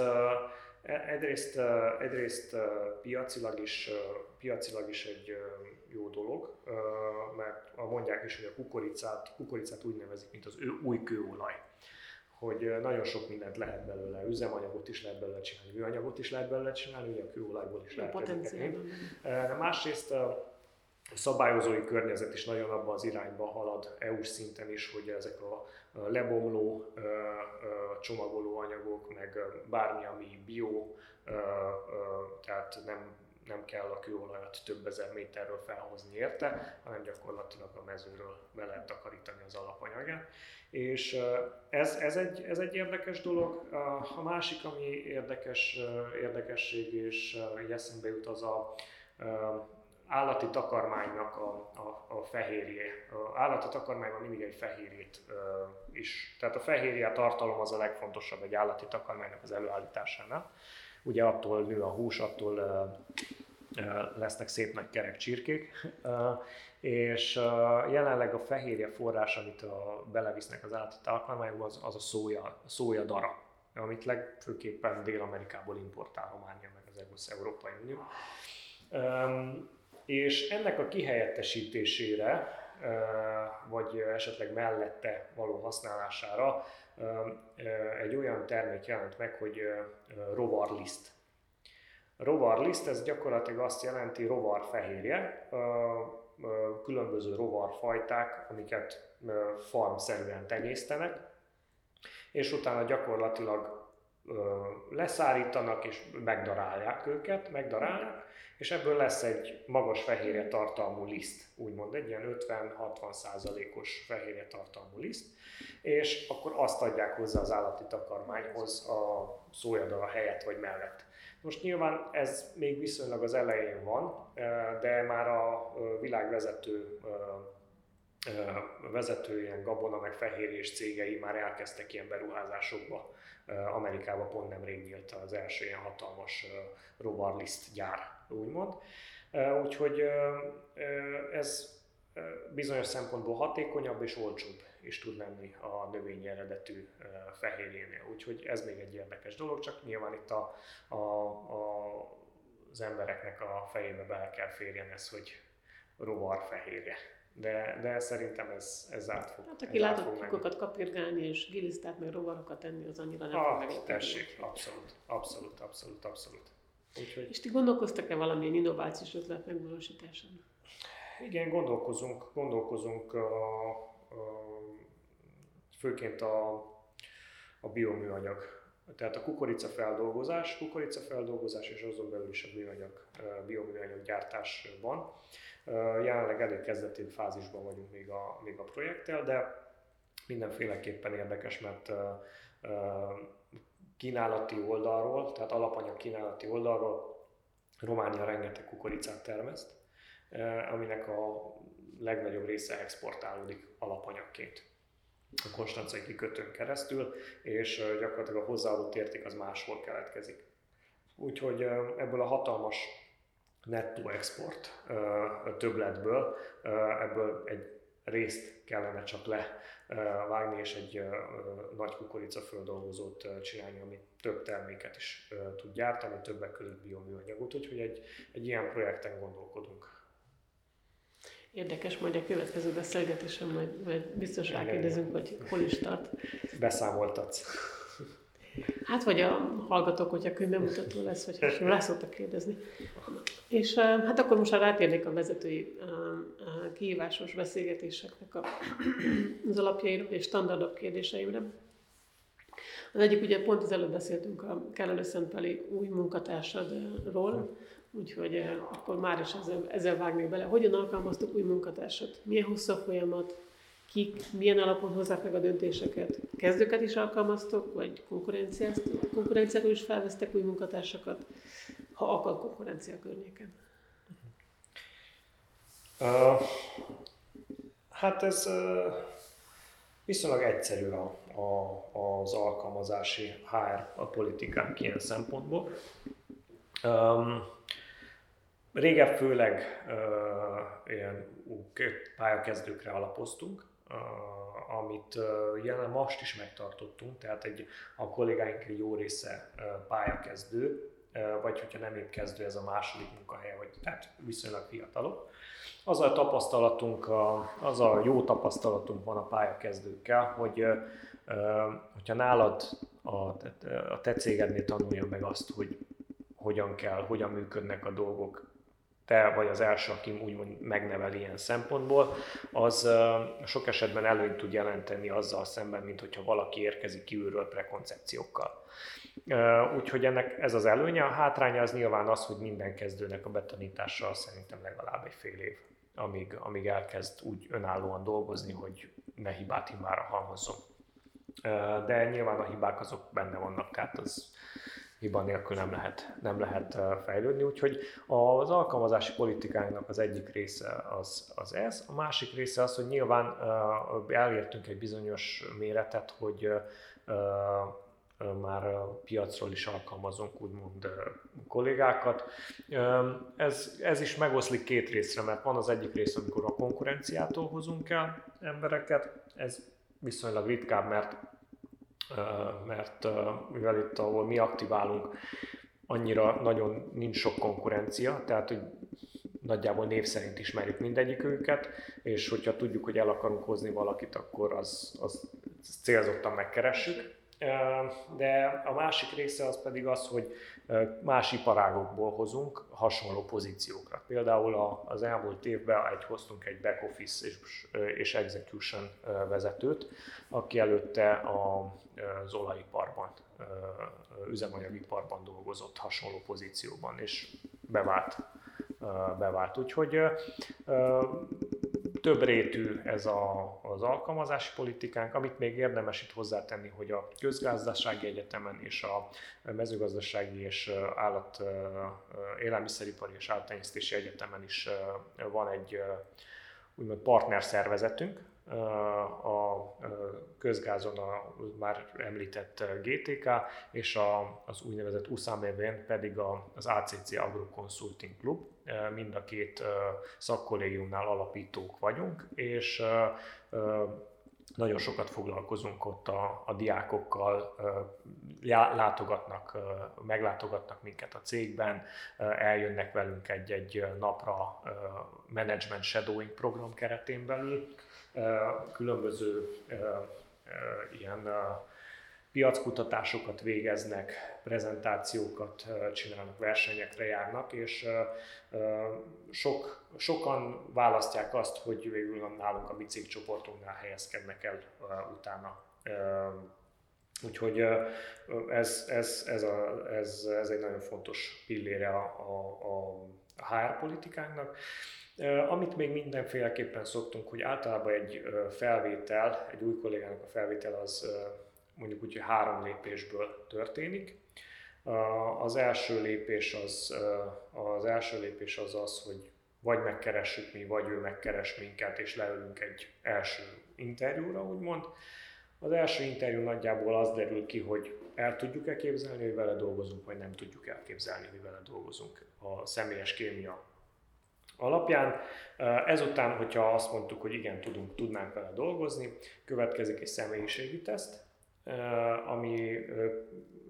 egyrészt, uh, egyrészt uh, piacilag, is, piacilag is egy jó dolog, mert mondják is, hogy a kukoricát, kukoricát úgy nevezik, mint az új kőolaj. Hogy nagyon sok mindent lehet belőle, üzemanyagot is lehet belőle csinálni, műanyagot is lehet belőle csinálni, ugye a kőolajból is lehet De másrészt szabályozói környezet is nagyon abban az irányba halad EU-s szinten is, hogy ezek a lebomló csomagolóanyagok, meg bármi, ami bio, tehát nem nem kell a kőolajat több ezer méterről felhozni érte, hanem gyakorlatilag a mezőről be lehet takarítani az alapanyagát. És ez, ez, egy, ez egy érdekes dolog. A másik, ami érdekes, érdekesség és így eszembe jut, az a állati takarmánynak a, a, a fehérje. A állati takarmányban mindig egy fehérjét is. Tehát a fehérje tartalom az a legfontosabb egy állati takarmánynak az előállításánál ugye attól nő a hús, attól lesznek szép nagy kerek csirkék, és jelenleg a fehérje forrás, amit a, belevisznek az állati táplálmányokba, az, az a szója, szója dara, amit legfőképpen Dél-Amerikából importál Románia, meg az egész Európai Unió. És ennek a kihelyettesítésére, vagy esetleg mellette való használására egy olyan termék jelent meg, hogy rovarliszt. Rovarliszt, ez gyakorlatilag azt jelenti rovarfehérje, különböző rovarfajták, amiket farmszerűen tenyésztenek, és utána gyakorlatilag leszárítanak és megdarálják őket, megdarálják, és ebből lesz egy magas fehérje tartalmú liszt, úgymond egy ilyen 50-60 százalékos fehérje tartalmú liszt, és akkor azt adják hozzá az állati takarmányhoz a szójadala helyett vagy mellett. Most nyilván ez még viszonylag az elején van, de már a világ vezető vezető ilyen gabona meg fehérjés cégei már elkezdtek ilyen beruházásokba. Amerikában pont nemrég nyílt az első ilyen hatalmas rovarliszt gyár, úgymond. Úgyhogy ez bizonyos szempontból hatékonyabb és olcsóbb is tud lenni a növényi eredetű fehérjénél. Úgyhogy ez még egy érdekes dolog, csak nyilván itt a, a, a, az embereknek a fejébe bele kell férjen ez, hogy rovar fehérje. De, de szerintem ez, ez át fog Hát aki látott kukokat kapirgálni és gilisztát, meg rovarokat enni, az annyira nem ah, fog Tessék, abszolút, abszolút, abszolút, abszolút. Úgyhogy... És ti gondolkoztak-e valamilyen innovációs ötlet megvalósításán? Igen, gondolkozunk, gondolkozunk a, a, főként a, a bioműanyag. Tehát a kukorica feldolgozás, kukorica feldolgozás és azon belül is a bioműanyag, bioműanyag gyártás van. Jelenleg elég kezdeti fázisban vagyunk még a, még a projekttel, de mindenféleképpen érdekes, mert kínálati oldalról, tehát alapanyag kínálati oldalról Románia rengeteg kukoricát termeszt, aminek a legnagyobb része exportálódik alapanyagként a konstancai kikötőn keresztül, és gyakorlatilag a hozzáadott érték az máshol keletkezik. Úgyhogy ebből a hatalmas nettó export többletből, ebből egy részt kellene csak levágni, és egy nagy kukorica földolgozót csinálni, ami több terméket is tud gyártani, többek között bioműanyagot, úgyhogy egy, egy ilyen projekten gondolkodunk. Érdekes, majd a következő beszélgetésen majd, majd biztos rákérdezünk, hogy hol is tart. Beszámoltatsz. Hát vagy a hallgatók, hogyha könyvbemutató lesz, vagy hasonló, rá szoktak kérdezni. És hát akkor most rátérnék a vezetői kihívásos beszélgetéseknek a, az alapjaira és standardabb kérdéseimre. Az egyik ugye pont az előbb beszéltünk a Kellene Szentpeli új munkatársadról, úgyhogy akkor már is ezzel, ezzel vágnék bele. Hogyan alkalmaztuk új munkatársat? Milyen hosszú a folyamat? kik milyen alapon hozzák meg a döntéseket. Kezdőket is alkalmaztok, vagy konkurenciákról is felvesztek új munkatársakat, ha akar konkurencia környéken? Uh, hát ez uh, viszonylag egyszerű a, a, az alkalmazási HR a politikák ilyen szempontból. Um, Régebb főleg uh, ilyen pályakezdőkre alapoztunk, amit jelen most is megtartottunk, tehát egy, a kollégáink jó része pályakezdő, vagy hogyha nem épp kezdő, ez a második munkahely, vagy tehát viszonylag fiatalok. Az a tapasztalatunk, az a jó tapasztalatunk van a pályakezdőkkel, hogy hogyha nálad a, a te cégednél tanulja meg azt, hogy hogyan kell, hogyan működnek a dolgok, te vagy az első, aki úgymond megnevel ilyen szempontból, az sok esetben előnyt tud jelenteni azzal szemben, mint hogyha valaki érkezik kívülről prekoncepciókkal. Úgyhogy ennek ez az előnye, a hátránya az nyilván az, hogy minden kezdőnek a betanítással szerintem legalább egy fél év, amíg, amíg elkezd úgy önállóan dolgozni, hogy ne hibát hibára halmozzon. De nyilván a hibák azok benne vannak, tehát az hiba nélkül nem lehet, nem lehet fejlődni. Úgyhogy az alkalmazási politikának az egyik része az, az ez. A másik része az, hogy nyilván elértünk egy bizonyos méretet, hogy már a piacról is alkalmazunk úgymond kollégákat. Ez, ez is megoszlik két részre, mert van az egyik rész, amikor a konkurenciától hozunk el embereket, ez viszonylag ritkább, mert, mert mivel itt, ahol mi aktiválunk, annyira nagyon nincs sok konkurencia, tehát hogy nagyjából név szerint ismerjük mindegyik őket, és hogyha tudjuk, hogy el akarunk hozni valakit, akkor az, az célzottan megkeressük. De a másik része az pedig az, hogy más iparágokból hozunk hasonló pozíciókra. Például az elmúlt évben egy, hoztunk egy back office és, és execution vezetőt, aki előtte az olajiparban, üzemanyagiparban dolgozott hasonló pozícióban, és bevált bevált. Úgyhogy több rétű ez a, az alkalmazási politikánk, amit még érdemes itt hozzátenni, hogy a közgazdasági egyetemen és a mezőgazdasági és állat élelmiszeripari és állattenyésztési egyetemen is van egy úgymond partnerszervezetünk, a közgázon a már említett GTK, és a, az úgynevezett USAMEVén pedig az ACC Agro Consulting Club. Mind a két szakkollégiumnál alapítók vagyunk, és nagyon sokat foglalkozunk ott a, a diákokkal, látogatnak, meglátogatnak minket a cégben, eljönnek velünk egy-egy napra management shadowing program keretén belül, különböző ilyen piackutatásokat végeznek, prezentációkat csinálnak, versenyekre járnak, és sok, sokan választják azt, hogy végül nálunk a mi cégcsoportunknál helyezkednek el utána. Úgyhogy ez, ez, ez, a, ez, ez egy nagyon fontos pillére a, a, a HR politikánknak. Amit még mindenféleképpen szoktunk, hogy általában egy felvétel, egy új kollégának a felvétel az mondjuk úgy, hogy három lépésből történik. Az első lépés az az, első lépés az, az hogy vagy megkeressük mi, vagy ő megkeres minket, és leülünk egy első interjúra, úgymond. Az első interjú nagyjából az derül ki, hogy el tudjuk-e képzelni, hogy vele dolgozunk, vagy nem tudjuk elképzelni, hogy vele dolgozunk. A személyes kémia alapján. Ezután, hogyha azt mondtuk, hogy igen, tudunk, tudnánk vele dolgozni, következik egy személyiségi teszt, ami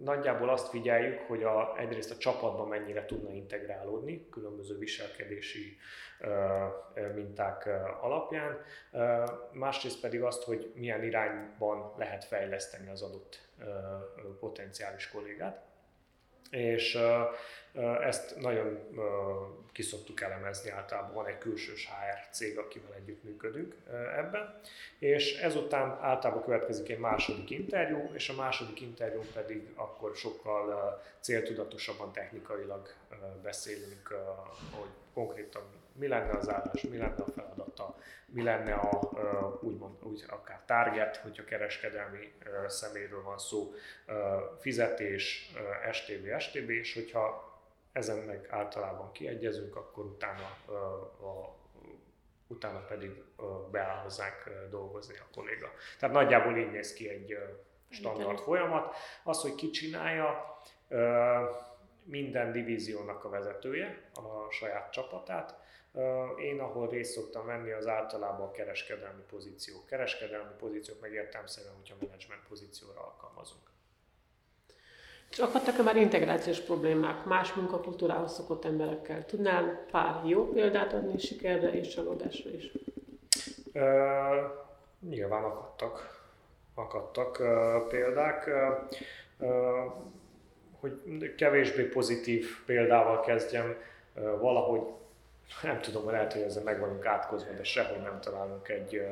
nagyjából azt figyeljük, hogy a, egyrészt a csapatban mennyire tudna integrálódni, különböző viselkedési minták alapján, másrészt pedig azt, hogy milyen irányban lehet fejleszteni az adott potenciális kollégát és ezt nagyon kiszoktuk elemezni, általában van egy külsős HR cég, akivel együtt működünk ebben, és ezután általában következik egy második interjú, és a második interjú pedig akkor sokkal céltudatosabban technikailag beszélünk, hogy konkrétan mi lenne az állás, mi lenne a feladata, mi lenne a úgymond úgy akár target, hogyha kereskedelmi szeméről van szó, fizetés, STB, STB, és hogyha ezen meg általában kiegyezünk, akkor utána, a, utána pedig beáll hozzánk dolgozni a kolléga. Tehát nagyjából így néz ki egy standard folyamat. Az, hogy ki csinálja, minden divíziónak a vezetője, a saját csapatát, én, ahol részt szoktam venni, az általában a kereskedelmi pozíciók. Kereskedelmi pozíciók meg értelmszerűen, hogyha menedzsment pozícióra alkalmazunk. És akadtak-e már integrációs problémák más munkakultúrához szokott emberekkel? Tudnál pár jó példát adni sikerre és csalódásra is? Uh, nyilván akadtak, akadtak uh, példák. Uh, hogy kevésbé pozitív példával kezdjem, valahogy nem tudom, lehet, hogy ezzel meg vagyunk átkozva, de sehogy nem találunk egy ö,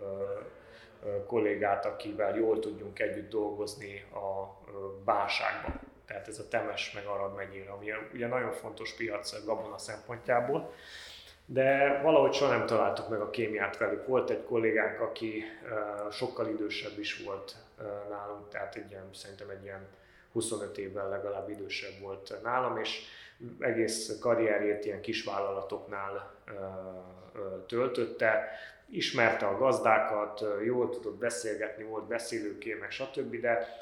ö, kollégát, akivel jól tudjunk együtt dolgozni a bánságban. Tehát ez a Temes meg Arad megyére, ami ugye nagyon fontos piac a gabona szempontjából. De valahogy soha nem találtuk meg a kémiát velük. Volt egy kollégánk, aki sokkal idősebb is volt nálunk, tehát egy ilyen, szerintem egy ilyen 25 évvel legalább idősebb volt nálam, és egész karrierjét ilyen kisvállalatoknál töltötte, ismerte a gazdákat, jól tudott beszélgetni, volt beszélőkémek, stb., de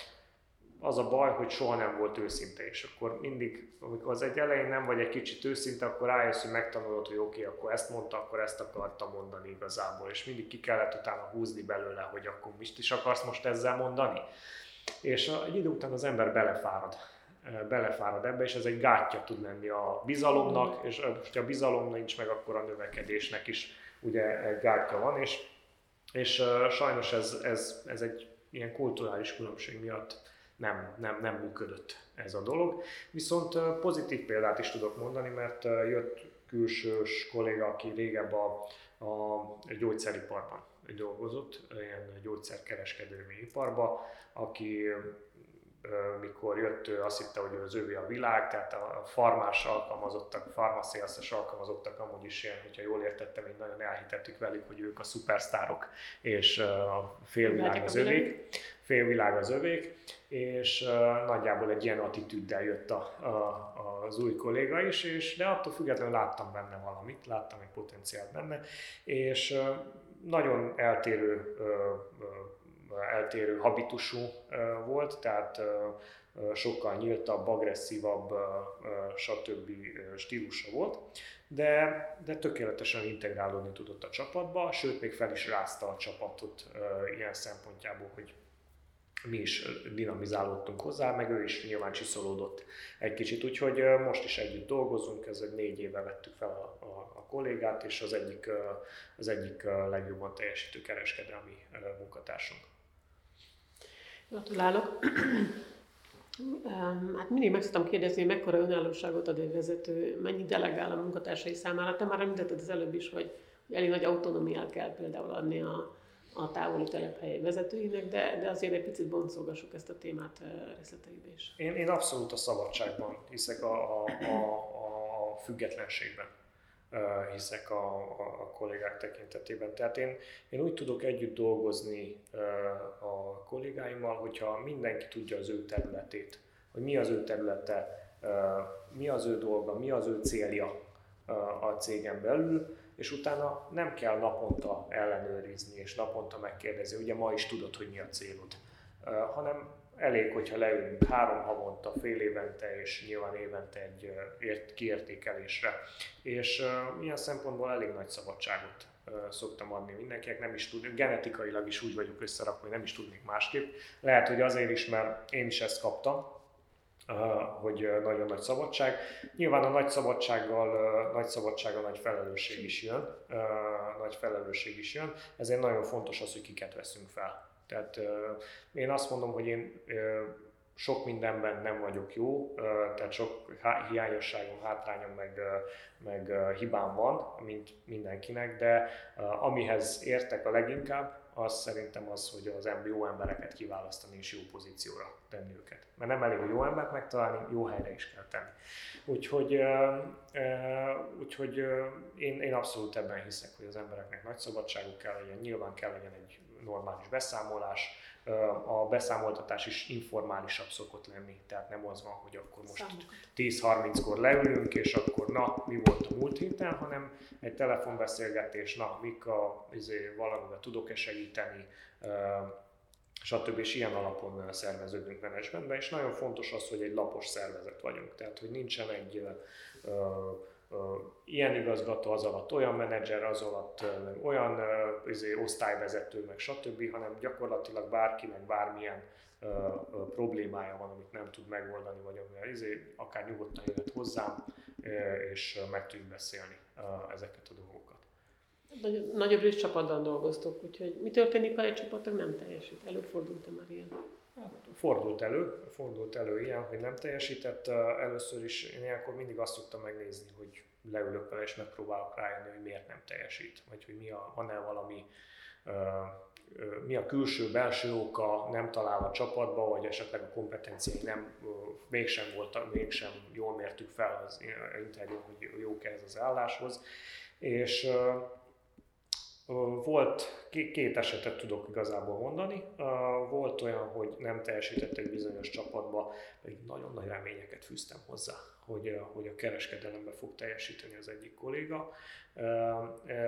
az a baj, hogy soha nem volt őszinte, és akkor mindig, amikor az egy elején nem vagy egy kicsit őszinte, akkor rájössz, hogy megtanulod, hogy oké, okay, akkor ezt mondta, akkor ezt akarta mondani igazából, és mindig ki kellett utána húzni belőle, hogy akkor mit is akarsz most ezzel mondani. És egy idő után az ember belefárad belefárad ebbe, és ez egy gátja tud lenni a bizalomnak, és ha a bizalom nincs meg, akkor a növekedésnek is ugye gátja van, és, és sajnos ez, ez, ez egy ilyen kulturális különbség miatt nem, nem, nem működött ez a dolog. Viszont pozitív példát is tudok mondani, mert jött külsős kolléga, aki régebb a, a gyógyszeriparban dolgozott, ilyen gyógyszerkereskedelmi iparba, aki mikor jött, ő azt hitte, hogy az ővé a világ, tehát a farmás alkalmazottak, farmaszélszes alkalmazottak amúgy is ilyen, hogyha jól értettem, így nagyon elhitettük velük, hogy ők a szupersztárok, és a félvilág az övék, félvilág az övék, és nagyjából egy ilyen attitűddel jött a, a, az új kolléga is, és de attól függetlenül láttam benne valamit, láttam egy potenciált benne, és nagyon eltérő eltérő habitusú volt, tehát sokkal nyíltabb, agresszívabb, stb. stílusa volt, de, de tökéletesen integrálódni tudott a csapatba, sőt még fel is rázta a csapatot ilyen szempontjából, hogy mi is dinamizálódtunk hozzá, meg ő is nyilván csiszolódott egy kicsit, úgyhogy most is együtt dolgozunk, ez egy négy éve vettük fel a, a, a kollégát, és az egyik, az egyik legjobban teljesítő kereskedelmi munkatársunk. Gratulálok! Hát mindig meg szoktam kérdezni, hogy mekkora önállóságot ad egy vezető, mennyi delegál a munkatársai számára. Te már említetted az előbb is, hogy elég nagy autonómiát kell például adni a, a távoli telephely vezetőinek, de, de azért egy picit boncolgassuk ezt a témát részleteibe is. Én, én abszolút a szabadságban hiszek a, a, a, a függetlenségben hiszek a, a, a kollégák tekintetében. Tehát én, én úgy tudok együtt dolgozni a kollégáimmal, hogyha mindenki tudja az ő területét, hogy mi az ő területe, mi az ő dolga, mi az ő célja a cégen belül, és utána nem kell naponta ellenőrizni és naponta megkérdezni, ugye ma is tudod, hogy mi a célod, hanem elég, hogyha leülünk három havonta, fél évente és nyilván évente egy ért, kiértékelésre. És uh, ilyen szempontból elég nagy szabadságot szoktam adni mindenkinek, nem is tud, genetikailag is úgy vagyok összerakva, hogy nem is tudnék másképp. Lehet, hogy azért is, mert én is ezt kaptam, hogy nagyon nagy szabadság. Nyilván a nagy szabadsággal, nagy szabadsággal nagy felelősség is jön, nagy felelősség is jön, ezért nagyon fontos az, hogy kiket veszünk fel tehát én azt mondom, hogy én sok mindenben nem vagyok jó, tehát sok hiányosságom, hátrányom, meg, meg hibám van, mint mindenkinek, de amihez értek a leginkább, az szerintem az, hogy az jó embereket kiválasztani és jó pozícióra tenni őket. Mert nem elég a jó embert megtalálni, jó helyre is kell tenni. Úgyhogy, úgyhogy én, én abszolút ebben hiszek, hogy az embereknek nagy szabadságuk kell legyen, nyilván kell legyen egy normális beszámolás, a beszámoltatás is informálisabb szokott lenni, tehát nem az van, hogy akkor most 10-30-kor leülünk, és akkor na, mi volt a múlt héten, hanem egy telefonbeszélgetés, na, mik a, izé, valamivel tudok-e segíteni, stb. És ilyen alapon szerveződünk menedzsmentben, és nagyon fontos az, hogy egy lapos szervezet vagyunk, tehát hogy nincsen egy ilyen igazgató az alatt, olyan menedzser az alatt, olyan izé, osztályvezető, meg stb., hanem gyakorlatilag bárkinek bármilyen problémája van, amit nem tud megoldani, vagy ami izé, akár nyugodtan jöhet hozzám, és meg tudjuk beszélni ezeket a dolgokat. Nagy, nagyobb rész csapatban dolgoztok, úgyhogy mi történik, ha egy csapatnak nem teljesít? Előfordult-e már ilyen? Fordult elő, fordult elő ilyen, hogy nem teljesített. Először is én ilyenkor mindig azt szoktam megnézni, hogy leülök vele és megpróbálok rájönni, hogy miért nem teljesít, vagy hogy mi a, van-e valami, mi a külső-belső oka, nem talál a csapatba, vagy esetleg a kompetenciái nem, mégsem voltak, mégsem jól mértük fel az interjú, hogy jók ez az álláshoz. És volt, két esetet tudok igazából mondani. Volt olyan, hogy nem teljesített egy bizonyos csapatba, pedig nagyon nagy reményeket fűztem hozzá, hogy, hogy a kereskedelembe fog teljesíteni az egyik kolléga.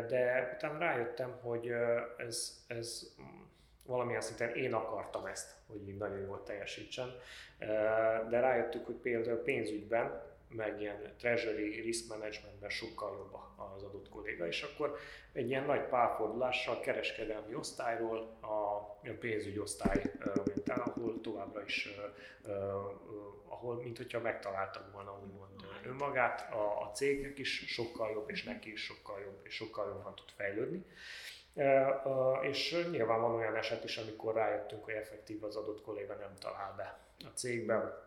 De utána rájöttem, hogy ez, ez valamilyen szinten én akartam ezt, hogy így nagyon jól teljesítsen, de rájöttük, hogy például pénzügyben meg ilyen treasury risk managementben sokkal jobb az adott kolléga, és akkor egy ilyen nagy párfordulással kereskedelmi osztályról a pénzügyi osztály ment el, ahol továbbra is, ahol mint hogyha megtaláltak volna úgymond önmagát, a, a cégnek is sokkal jobb, és neki is sokkal jobb, és sokkal jobban tud fejlődni. És nyilván van olyan eset is, amikor rájöttünk, hogy effektív az adott kolléga nem talál be a cégben,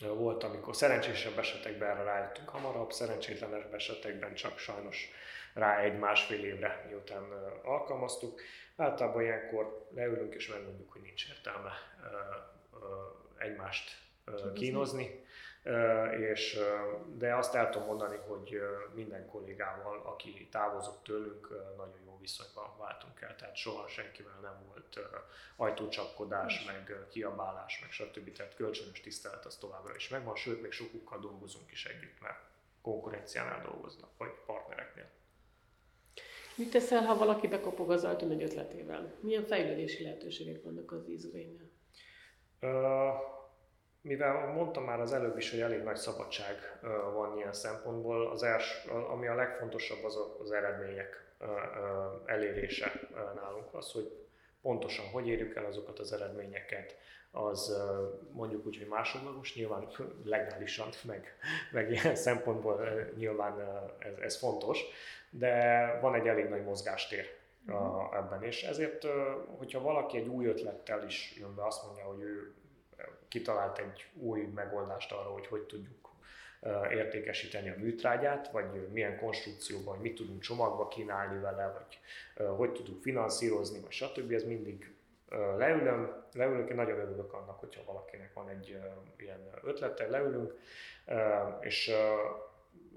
volt, amikor szerencsésebb esetekben erre rájöttünk hamarabb, szerencsétlenesebb esetekben csak sajnos rá egy-másfél évre miután alkalmaztuk. Általában ilyenkor leülünk és megmondjuk, hogy nincs értelme egymást kínozni, és, de azt el tudom mondani, hogy minden kollégával, aki távozott tőlünk, nagyon jó viszonyban váltunk el, tehát soha senkivel nem volt ajtócsapkodás, meg kiabálás, meg stb. Tehát kölcsönös tisztelet az továbbra is megvan, sőt, még sokukkal dolgozunk is együtt, mert konkurenciánál dolgoznak, vagy partnereknél. Mit teszel, ha valaki bekopog az ajtón egy ötletével? Milyen fejlődési lehetőségek vannak az ízgrénnél? mivel mondtam már az előbb is, hogy elég nagy szabadság van ilyen szempontból, az els, ami a legfontosabb az az eredmények elérése nálunk az, hogy pontosan hogy érjük el azokat az eredményeket, az mondjuk úgy, hogy másodlagos, nyilván legálisan, meg, meg ilyen szempontból nyilván ez, ez fontos, de van egy elég nagy mozgástér a, ebben, és ezért, hogyha valaki egy új ötlettel is jön be, azt mondja, hogy ő kitalált egy új megoldást arra, hogy hogy tudjuk értékesíteni a műtrágyát, vagy milyen konstrukcióban, vagy mit tudunk csomagba kínálni vele, vagy hogy tudunk finanszírozni, vagy stb. Ez mindig leülöm, leülök, én nagyon örülök annak, hogyha valakinek van egy ilyen ötlete, leülünk, és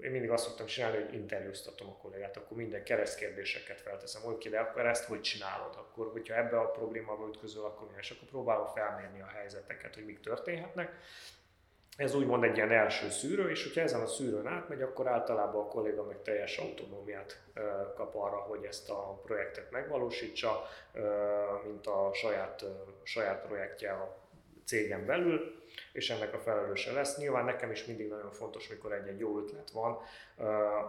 én mindig azt szoktam csinálni, hogy interjúztatom a kollégát, akkor minden keresztkérdéseket felteszem, oké, de akkor ezt hogy csinálod? Akkor, hogyha ebbe a problémába ütközöl, akkor mi? És akkor próbálom felmérni a helyzeteket, hogy mik történhetnek. Ez úgymond egy ilyen első szűrő, és hogyha ezen a szűrőn átmegy, akkor általában a kolléga meg teljes autonómiát kap arra, hogy ezt a projektet megvalósítsa, mint a saját, saját projektje a cégen belül és ennek a felelőse lesz. Nyilván nekem is mindig nagyon fontos, mikor egy-egy jó ötlet van,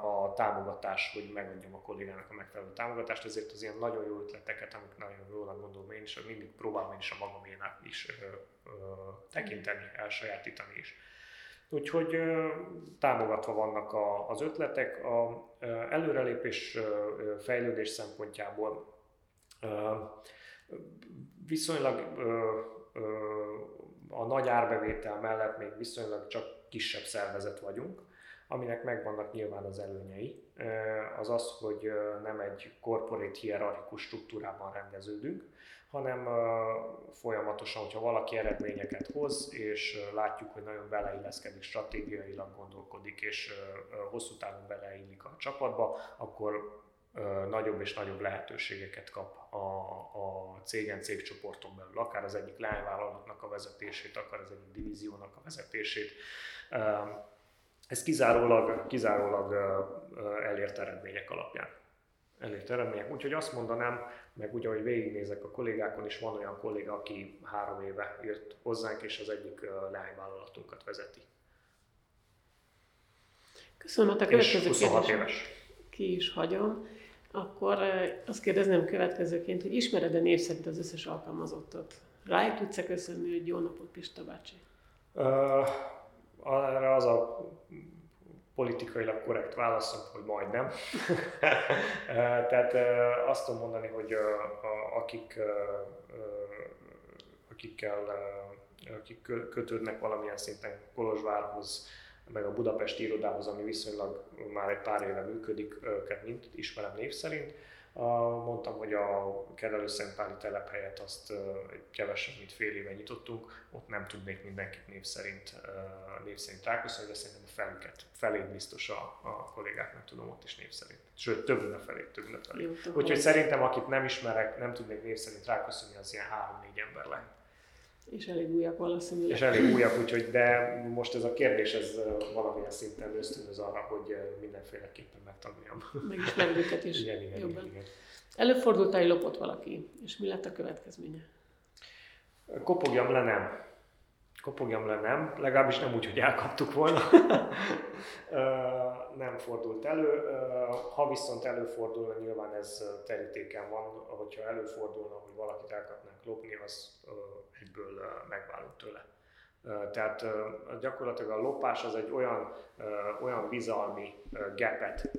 a támogatás, hogy megadjam a kollégának a megfelelő támogatást, ezért az ilyen nagyon jó ötleteket, amik nagyon jónak gondolom én is, mindig próbálom én is a magaménak is tekinteni, elsajátítani is. Úgyhogy támogatva vannak a, az ötletek. A előrelépés, fejlődés szempontjából viszonylag a nagy árbevétel mellett még viszonylag csak kisebb szervezet vagyunk, aminek megvannak nyilván az előnyei. Az az, hogy nem egy corporate hierarchikus struktúrában rendeződünk, hanem folyamatosan, hogyha valaki eredményeket hoz, és látjuk, hogy nagyon beleilleszkedik, stratégiailag gondolkodik, és hosszú távon beleillik a csapatba, akkor nagyobb és nagyobb lehetőségeket kap a, a cégen, cégcsoporton belül, akár az egyik lányvállalatnak a vezetését, akár az egyik divíziónak a vezetését. Ez kizárólag, kizárólag elért eredmények alapján. Elért eredmények. Úgyhogy azt mondanám, meg úgy, ahogy végignézek a kollégákon is, van olyan kolléga, aki három éve jött hozzánk, és az egyik leányvállalatunkat vezeti. Köszönöm, a következő és 26 kérdés. éves. Ki is hagyom akkor azt kérdezném következőként, hogy ismered-e név szerint az összes alkalmazottat? Rájuk tudsz-e köszönni, hogy jó napot, Pista bácsi? Erre az a politikailag korrekt válaszom, hogy majdnem. Tehát azt tudom mondani, hogy akik, akikkel akik kötődnek valamilyen szinten Kolozsvárhoz, meg a budapesti irodához, ami viszonylag már egy pár éve működik, őket mind ismerem név szerint. Mondtam, hogy a Kerelőszentpáli telephelyet azt egy kevesebb, mint fél éve nyitottunk, ott nem tudnék mindenkit név szerint, név szerint ráköszönni, de szerintem a felüket, felé biztos a, a kollégáknak tudom ott is név szerint. Sőt, több a felé, több a felé. Úgyhogy szerintem, akit nem ismerek, nem tudnék név szerint ráköszönni, az ilyen három-négy ember lehet. És elég újak valószínűleg. És elég újak, úgyhogy, de most ez a kérdés, ez valamilyen szinten ösztönöz arra, hogy mindenféleképpen megtanuljam. Megismerjük őket is igen, igen, jobban. igen. Előfordult-e, lopott valaki, és mi lett a következménye? Kopogjam le nem. Kopogjam le nem, legalábbis nem úgy, hogy elkaptuk volna. nem fordult elő. Ha viszont előfordulna, nyilván ez terítéken van, hogyha előfordulna, hogy valakit elkapnánk lopni, az egyből megválunk tőle. Tehát gyakorlatilag a lopás az egy olyan, olyan bizalmi gepet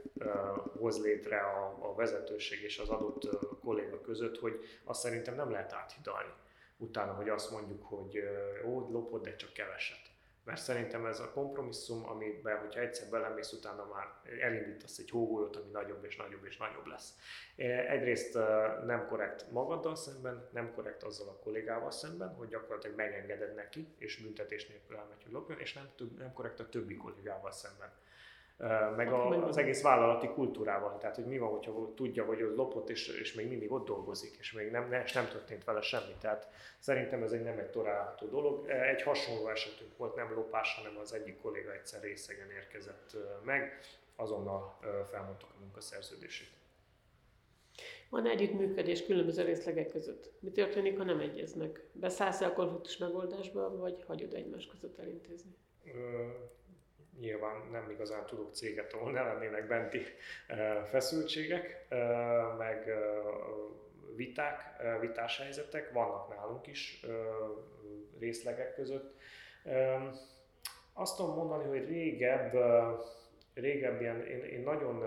hoz létre a, a vezetőség és az adott kolléga között, hogy azt szerintem nem lehet áthidalni utána, hogy azt mondjuk, hogy ó, lopod, de csak keveset. Mert szerintem ez a kompromisszum, amiben, hogyha egyszer belemész, utána már elindítasz egy hógolyót, ami nagyobb és nagyobb és nagyobb lesz. Egyrészt nem korrekt magaddal szemben, nem korrekt azzal a kollégával szemben, hogy gyakorlatilag megengeded neki, és büntetés nélkül elmegy, hogy lopjon, és nem, nem korrekt a többi kollégával szemben meg a, az egész vállalati kultúrával. Tehát, hogy mi van, hogyha tudja, hogy ő lopott, és, és még mindig ott dolgozik, és még nem, és nem történt vele semmi. Tehát szerintem ez egy nem egy tolerálható dolog. Egy hasonló esetünk volt, nem lopás, hanem az egyik kolléga egyszer részegen érkezett meg, azonnal felmondtak a munkaszerződését. Van együttműködés különböző részlegek között. Mi történik, ha nem egyeznek? Beszállsz a konfliktus megoldásba, vagy hagyod egymás között elintézni? Nyilván nem igazán tudok céget, ahol ne lennének benti feszültségek, meg viták, vitás helyzetek, vannak nálunk is részlegek között. Azt tudom mondani, hogy régebb, régebb ilyen, én, én nagyon,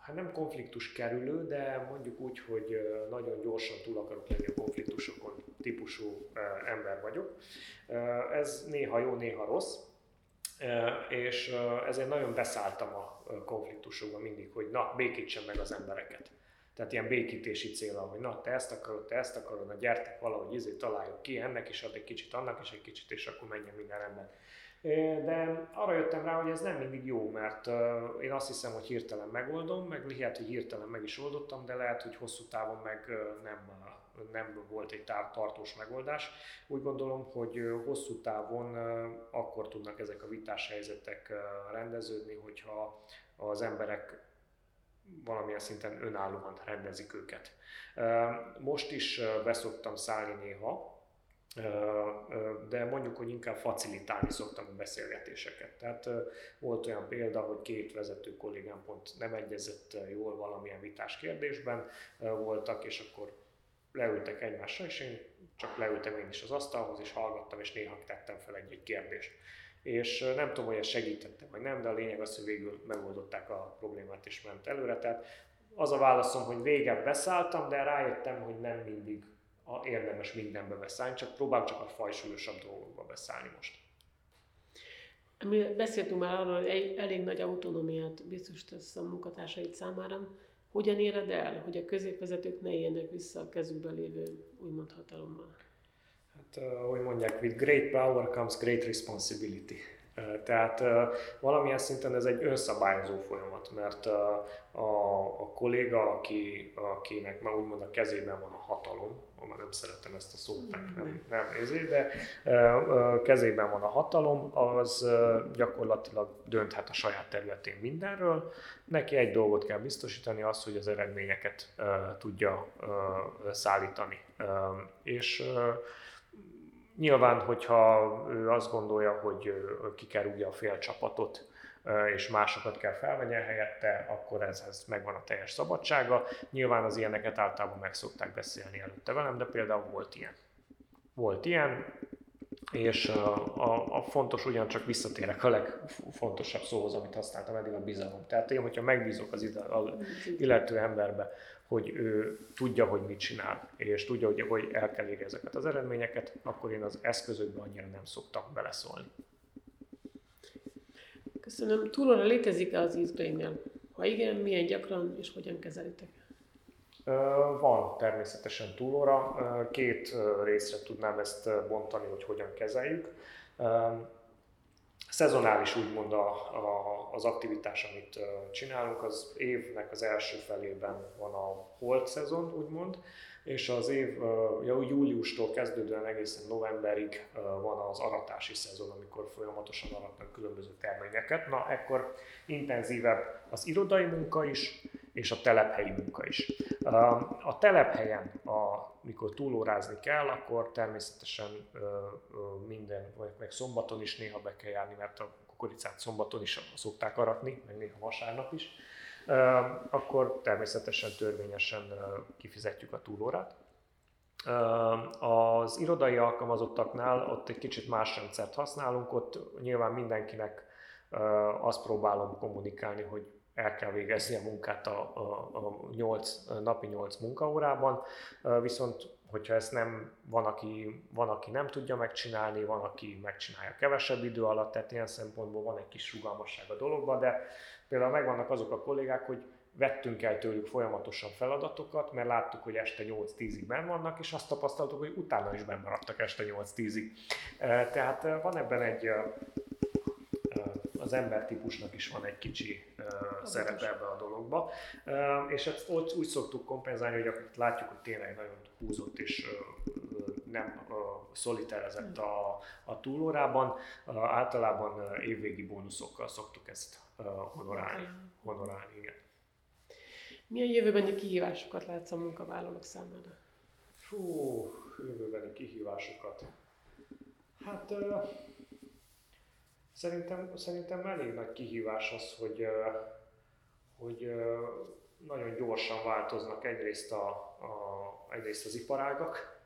hát nem konfliktus kerülő, de mondjuk úgy, hogy nagyon gyorsan túl akarok lenni a konfliktusokon típusú ember vagyok. Ez néha jó, néha rossz és ezért nagyon beszálltam a konfliktusokba mindig, hogy na, békítsen meg az embereket. Tehát ilyen békítési célra, hogy na, te ezt akarod, te ezt akarod, na gyertek valahogy izé találjuk ki, ennek is ad egy kicsit, annak is egy kicsit, és akkor menjen minden rendben. De arra jöttem rá, hogy ez nem mindig jó, mert én azt hiszem, hogy hirtelen megoldom, meg lehet, hogy hirtelen meg is oldottam, de lehet, hogy hosszú távon meg nem nem volt egy tartós megoldás. Úgy gondolom, hogy hosszú távon akkor tudnak ezek a vitás helyzetek rendeződni, hogyha az emberek valamilyen szinten önállóan rendezik őket. Most is beszoktam szállni néha, de mondjuk, hogy inkább facilitálni szoktam a beszélgetéseket. Tehát volt olyan példa, hogy két vezető kollégám pont nem egyezett jól valamilyen vitás kérdésben voltak, és akkor leültek egymással, és én csak leültem én is az asztalhoz, és hallgattam, és néha tettem fel egy-egy kérdést. És nem tudom, hogy ez segítette, vagy nem, de a lényeg az, hogy végül megoldották a problémát, és ment előre. Tehát az a válaszom, hogy végebb beszálltam, de rájöttem, hogy nem mindig érdemes mindenbe beszállni, csak próbálok csak a fajsúlyosabb dolgokba beszállni most. Beszéltünk már arról, hogy elég nagy autonómiát biztosítasz a munkatársaid számára. Hogyan éred el, hogy a középvezetők ne éljenek vissza a kezükben lévő úgymond hatalommal? Hát, ahogy mondják, with great power comes great responsibility. Tehát valamilyen szinten ez egy önszabályozó folyamat, mert a, a, kolléga, aki, akinek már úgymond a kezében van a hatalom, már nem szeretem ezt a szót, nem, nem, nem ezért, de kezében van a hatalom, az gyakorlatilag dönthet a saját területén mindenről. Neki egy dolgot kell biztosítani, az, hogy az eredményeket tudja szállítani. És Nyilván, hogyha ő azt gondolja, hogy ki kell rúgja a fél csapatot, és másokat kell felvegyen helyette, akkor ez megvan a teljes szabadsága. Nyilván az ilyeneket általában meg szokták beszélni előtte velem, de például volt ilyen. Volt ilyen, és a, a, a fontos, ugyancsak visszatérek a legfontosabb szóhoz, amit használtam eddig, a bizalom. Tehát én, hogyha megbízok az illető emberbe, hogy ő tudja, hogy mit csinál, és tudja, hogy, hogy el kell érni ezeket az eredményeket, akkor én az eszközökben annyira nem szoktam beleszólni. Köszönöm. Túlóra létezik-e az Eastbrain-nél? Ha igen, milyen gyakran és hogyan kezelitek? Van természetesen túlóra. Két részre tudnám ezt bontani, hogy hogyan kezeljük szezonális úgymond a, a, az aktivitás, amit csinálunk, az évnek az első felében van a holt szezon, úgymond, és az év júliustól kezdődően egészen novemberig van az aratási szezon, amikor folyamatosan aratnak különböző terményeket. Na, ekkor intenzívebb az irodai munka is, és a telephelyi munka is. A telephelyen, amikor túlórázni kell, akkor természetesen minden, vagy meg szombaton is néha be kell járni, mert a kukoricát szombaton is szokták aratni, meg néha vasárnap is akkor természetesen törvényesen kifizetjük a túlórát. Az irodai alkalmazottaknál ott egy kicsit más rendszert használunk, ott nyilván mindenkinek azt próbálom kommunikálni, hogy el kell végezni a munkát a, a, a 8, napi 8 munkaórában, viszont hogyha ezt nem, van aki, van, aki nem tudja megcsinálni, van, aki megcsinálja kevesebb idő alatt, tehát ilyen szempontból van egy kis rugalmasság a dologban, de Például megvannak azok a kollégák, hogy vettünk el tőlük folyamatosan feladatokat, mert láttuk, hogy este 8-10-ig benn vannak, és azt tapasztaltuk, hogy utána is benn maradtak este 8-10-ig. Tehát van ebben egy, az embertípusnak is van egy kicsi szerepe ebbe a dologba, és ezt úgy szoktuk kompenzálni, hogy látjuk, hogy tényleg nagyon húzott és nem szoliterezett a, a túlórában, általában évvégi bónuszokkal szoktuk ezt honorálni. honorálni igen. Milyen jövőbeni kihívásokat látsz a munkavállalók számára? Fú, jövőbeni kihívásokat. Hát uh, szerintem, szerintem elég nagy kihívás az, hogy, hogy nagyon gyorsan változnak egyrészt, a, a, egyrészt az iparágak,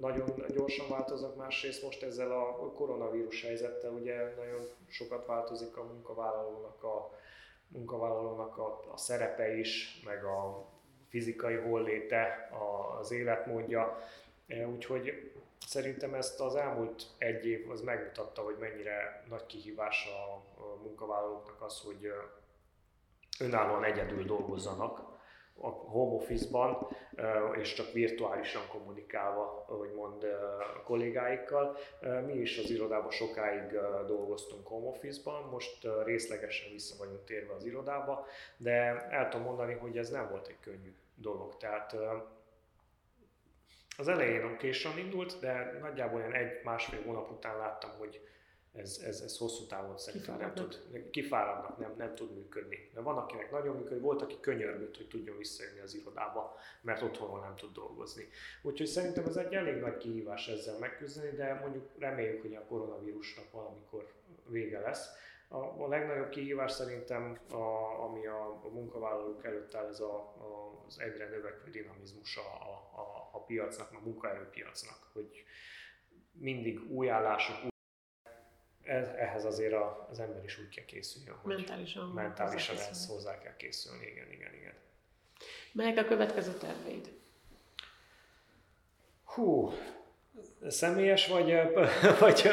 nagyon gyorsan változnak, másrészt most ezzel a koronavírus helyzettel ugye nagyon sokat változik a munkavállalónak a, munkavállalónak a, a szerepe is, meg a fizikai holléte, az életmódja, úgyhogy szerintem ezt az elmúlt egy év az megmutatta, hogy mennyire nagy kihívás a munkavállalóknak az, hogy önállóan egyedül dolgozzanak, a home office-ban, és csak virtuálisan kommunikálva, ahogy mond a kollégáikkal. Mi is az irodában sokáig dolgoztunk home office-ban, most részlegesen vissza vagyunk térve az irodába, de el tudom mondani, hogy ez nem volt egy könnyű dolog. Tehát az elején későn indult, de nagyjából olyan egy-másfél hónap után láttam, hogy ez, ez, ez hosszú távon szerintem nem tud, kifáradnak, nem, nem tud működni. De van, akinek nagyon működik, volt, aki könyörgött, hogy tudjon visszajönni az irodába, mert otthonról nem tud dolgozni. Úgyhogy szerintem ez egy elég nagy kihívás ezzel megküzdeni, de mondjuk reméljük, hogy a koronavírusnak valamikor vége lesz. A, a legnagyobb kihívás szerintem, a, ami a, a munkavállalók előtt áll, ez a, a, az egyre növekvő dinamizmusa a, a, a piacnak, a munkaerőpiacnak, hogy mindig új állások, ehhez azért az ember is úgy kell készüljön, hogy mentálisan, mentálisan ehhez hozzá kell készülni, igen, igen, igen. Melyek a következő terveid? Hú, személyes vagy, vagy,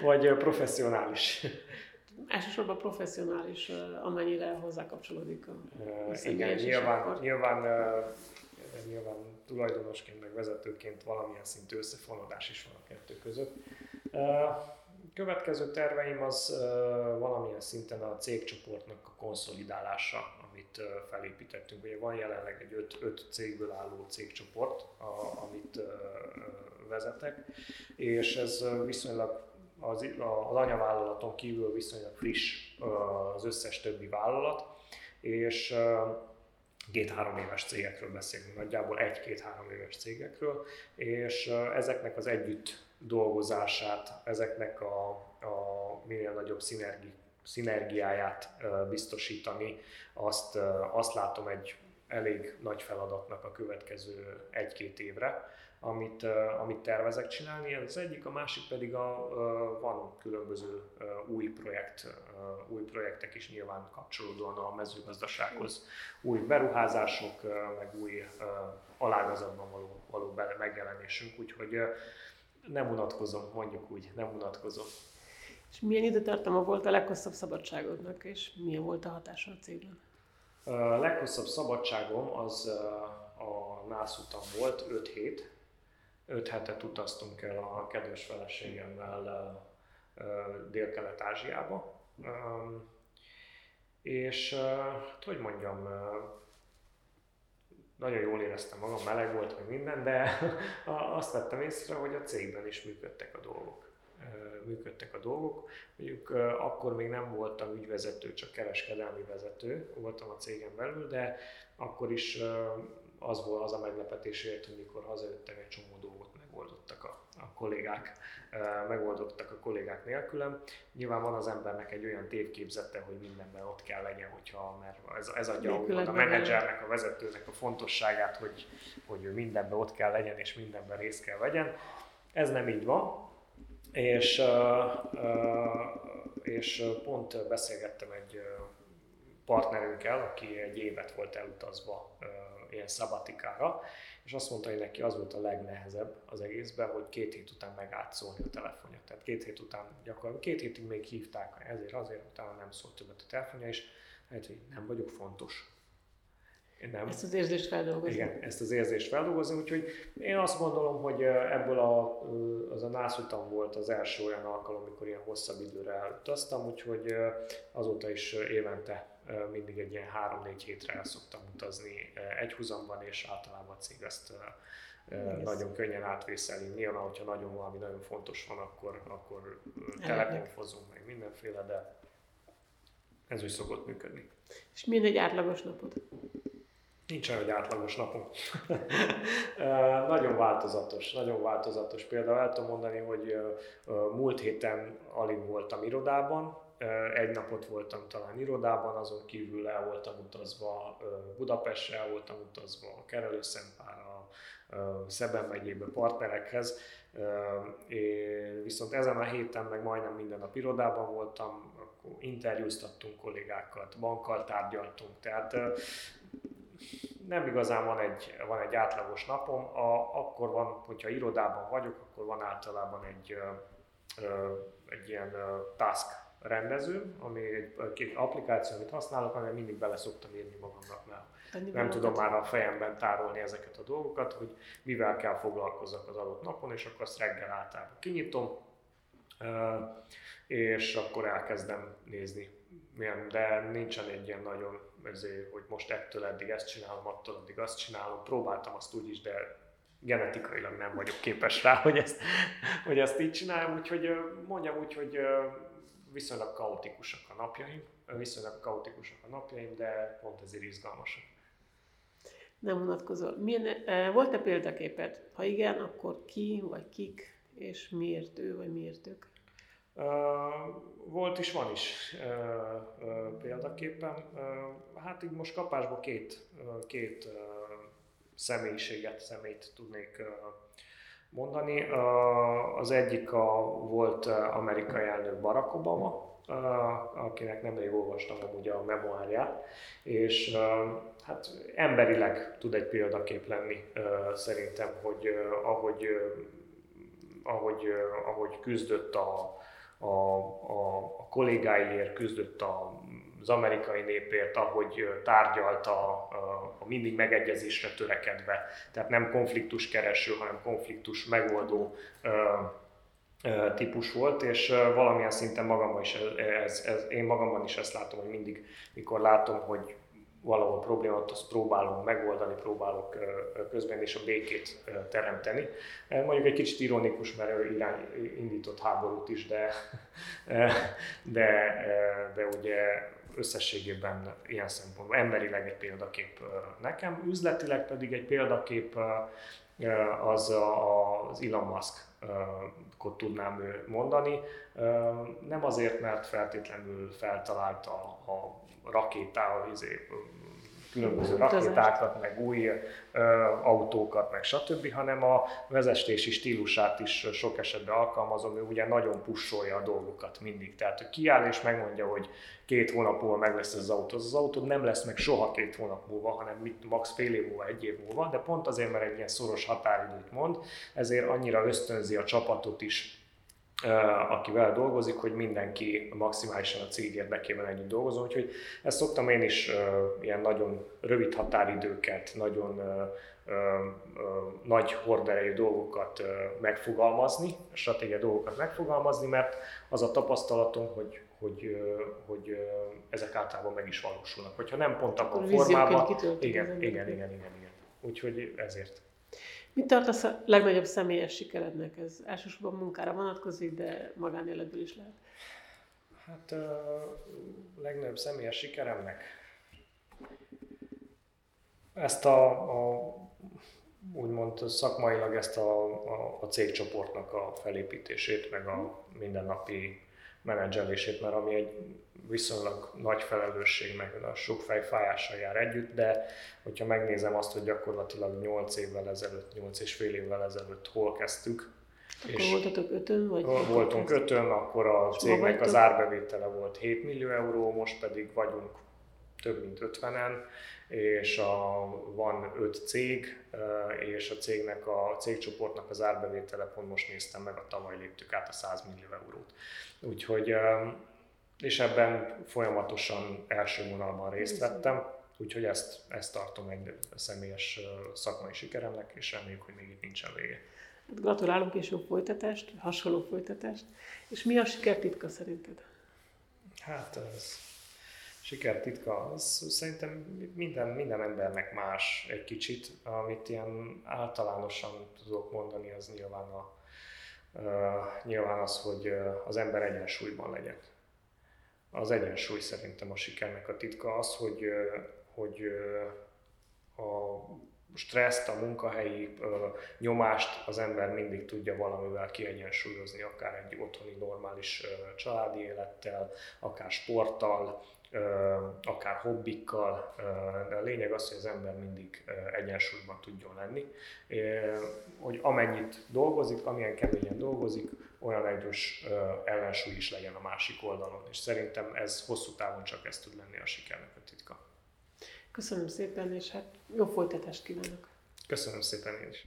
vagy professzionális? Elsősorban professzionális, amennyire hozzá kapcsolódik a, a Igen, nyilván, nyilván, nyilván tulajdonosként, meg vezetőként valamilyen szintű összefonódás is van a kettő között. Következő terveim az valamilyen szinten a cégcsoportnak a konszolidálása, amit felépítettünk. Ugye van jelenleg egy öt, öt cégből álló cégcsoport, a, amit vezetek, és ez viszonylag az, az anyavállalaton kívül viszonylag friss az összes többi vállalat, és két-három éves cégekről beszélünk, nagyjából egy-két-három éves cégekről, és ezeknek az együtt dolgozását, ezeknek a, a minél nagyobb szinergi, szinergiáját biztosítani, azt, azt látom egy elég nagy feladatnak a következő egy-két évre, amit, amit tervezek csinálni. Ez az egyik, a másik pedig a, van különböző új projekt, új projektek is nyilván kapcsolódóan a mezőgazdasághoz. Új beruházások, meg új alágazatban való, való megjelenésünk, úgyhogy nem unatkozom, mondjuk úgy, nem unatkozom. És milyen időtartama volt a leghosszabb szabadságodnak, és milyen volt a hatása a cégben? A leghosszabb szabadságom az a utam volt, 5 hét. 5 hetet utaztunk el a kedves feleségemmel Dél-Kelet-Ázsiába. És hogy mondjam, nagyon jól éreztem magam, meleg volt, meg minden, de azt vettem észre, hogy a cégben is működtek a dolgok működtek a dolgok. Mondjuk akkor még nem voltam ügyvezető, csak kereskedelmi vezető, voltam a cégen belül, de akkor is az volt az a meglepetés ért, hogy mikor hazajöttem, egy csomó dolgot megoldottak a, a kollégák, megoldottak a kollégák nélkülem. Nyilván van az embernek egy olyan tévképzete, hogy mindenben ott kell legyen, hogyha, mert ez, ez adja a menedzsernek, a vezetőnek a fontosságát, hogy, hogy ő mindenben ott kell legyen, és mindenben részt kell vegyen. Ez nem így van, és, és pont beszélgettem egy partnerünkkel, aki egy évet volt elutazva ilyen szabatikára, és azt mondta, hogy neki az volt a legnehezebb az egészben, hogy két hét után megállt szólni a telefonja. Tehát két hét után gyakorlatilag, két hétig még hívták, ezért azért utána nem szólt többet a telefonja, és hát, hogy nem vagyok fontos. Nem. Ezt az érzést feldolgozni. Igen, ezt az érzést feldolgozni, úgyhogy én azt gondolom, hogy ebből a, az a NASZ utam volt az első olyan alkalom, amikor ilyen hosszabb időre elutaztam, úgyhogy azóta is évente mindig egy ilyen három-négy hétre el szoktam utazni egyhuzamban, és általában a cég ezt ez. nagyon könnyen átvészeli. Nyilván, hogyha nagyon valami nagyon fontos van, akkor, akkor telefonfozunk meg mindenféle, de ez úgy szokott működni. És milyen egy átlagos napod? Nincs olyan, hogy átlagos napom. nagyon változatos, nagyon változatos. Például el tudom mondani, hogy múlt héten alig voltam irodában, egy napot voltam talán irodában, azon kívül el voltam utazva Budapestre, el voltam utazva a Kerelőszempára, Szeben megyébe partnerekhez, viszont ezen a héten meg majdnem minden nap irodában voltam, akkor interjúztattunk kollégákat, bankkal tárgyaltunk, tehát nem igazán van egy, van egy átlagos napom, a, akkor van, hogyha irodában vagyok, akkor van általában egy, egy ilyen task rendező, ami egy, két applikáció, amit használok, amely mindig bele szoktam írni magamnak, mert Annyi nem tudom már a fejemben tárolni ezeket a dolgokat, hogy mivel kell foglalkozzak az adott napon, és akkor azt reggel általában kinyitom, és akkor elkezdem nézni, de nincsen egy ilyen nagyon ezért, hogy most ettől eddig ezt csinálom, attól eddig azt csinálom. Próbáltam azt úgy is, de genetikailag nem vagyok képes rá, hogy ezt, hogy ezt így csináljam, úgyhogy mondjam úgy, hogy viszonylag kaotikusak a napjaim, viszonylag kaotikusak a napjaim, de pont ezért izgalmasak. Nem vonatkozol. Milyen, volt-e példaképed? Ha igen, akkor ki, vagy kik, és miért ő, vagy miért ők? Volt is, van is példaképpen. Hát így most kapásból két, két személyiséget, szemét tudnék mondani. Az egyik a volt amerikai elnök Barack Obama, akinek nemrég olvastam ugye a memoárját, és hát emberileg tud egy példakép lenni szerintem, hogy ahogy, ahogy, ahogy küzdött a, a, a, a kollégáiért, küzdött a, az amerikai népért, ahogy tárgyalta a, mindig megegyezésre törekedve. Tehát nem konfliktus kereső, hanem konfliktus megoldó típus volt, és valamilyen szinten magamban is ez, ez, én magamban is ezt látom, hogy mindig, mikor látom, hogy valahol problémát, azt próbálunk megoldani, próbálok közben és a békét teremteni. Mondjuk egy kicsit ironikus, mert ő irány, indított háborút is, de, de, de ugye összességében ilyen szempontból emberileg egy példakép nekem, üzletileg pedig egy példakép az az Elon Musk kot tudnám mondani. Nem azért, mert feltétlenül feltalálta a rakétával, izé, különböző rakétákat, meg új autókat, meg stb., hanem a vezetési stílusát is sok esetben alkalmazom, ő ugye nagyon pusolja a dolgokat mindig. Tehát ő kiáll és megmondja, hogy két hónap múlva meg lesz ez az autó. Az, az autó nem lesz meg soha két hónap múlva, hanem mit, max fél év múlva, egy év múlva, de pont azért, mert egy ilyen szoros határidőt mond, ezért annyira ösztönzi a csapatot is akivel dolgozik, hogy mindenki maximálisan a cég érdekében együtt dolgozom. Úgyhogy ezt szoktam én is ilyen nagyon rövid határidőket, nagyon nagy horderejű dolgokat megfogalmazni, stratégiai dolgokat megfogalmazni, mert az a tapasztalatom, hogy, hogy, hogy ezek általában meg is valósulnak. Hogyha nem pont abban a formában. Igen, igen, igen, igen, igen. úgyhogy ezért. Mit tartasz a legnagyobb személyes sikerednek? Ez elsősorban munkára vonatkozik, de magánéletből is lehet. Hát a legnagyobb személyes sikeremnek ezt a, a úgymond szakmailag ezt a, a, a cégcsoportnak a felépítését, meg a mindennapi menedzselését, mert ami egy viszonylag nagy felelősség, meg a sok fejfájással jár együtt, de hogyha megnézem azt, hogy gyakorlatilag 8 évvel ezelőtt, 8 és fél évvel ezelőtt hol kezdtük, akkor és voltatok ötön? Vagy voltunk ötön, akkor a cégnek az árbevétele volt 7 millió euró, most pedig vagyunk több mint 50-en, és a, van 5 cég, és a cégnek, a cégcsoportnak az árbevétele, pont most néztem meg, a tavaly léptük át a 100 millió eurót. Úgyhogy, és ebben folyamatosan első vonalban részt vettem, úgyhogy ezt, ezt tartom egy személyes szakmai sikeremnek, és reméljük, hogy még itt nincsen vége. Hát gratulálunk és jó folytatást, hasonló folytatást. És mi a siker titka szerinted? Hát ez siker titka, az szerintem minden, minden embernek más egy kicsit, amit ilyen általánosan tudok mondani, az nyilván, a, nyilván az, hogy az ember egyensúlyban legyen. Az egyensúly szerintem a sikernek a titka. Az, hogy, hogy a stresszt, a munkahelyi ö, nyomást az ember mindig tudja valamivel kiegyensúlyozni, akár egy otthoni normális ö, családi élettel, akár sporttal, akár hobbikkal, de a lényeg az, hogy az ember mindig egyensúlyban tudjon lenni, hogy amennyit dolgozik, amilyen keményen dolgozik, olyan erős ellensúly is legyen a másik oldalon, és szerintem ez hosszú távon csak ez tud lenni a sikernek a titka. Köszönöm szépen, és hát jó folytatást kívánok! Köszönöm szépen én is!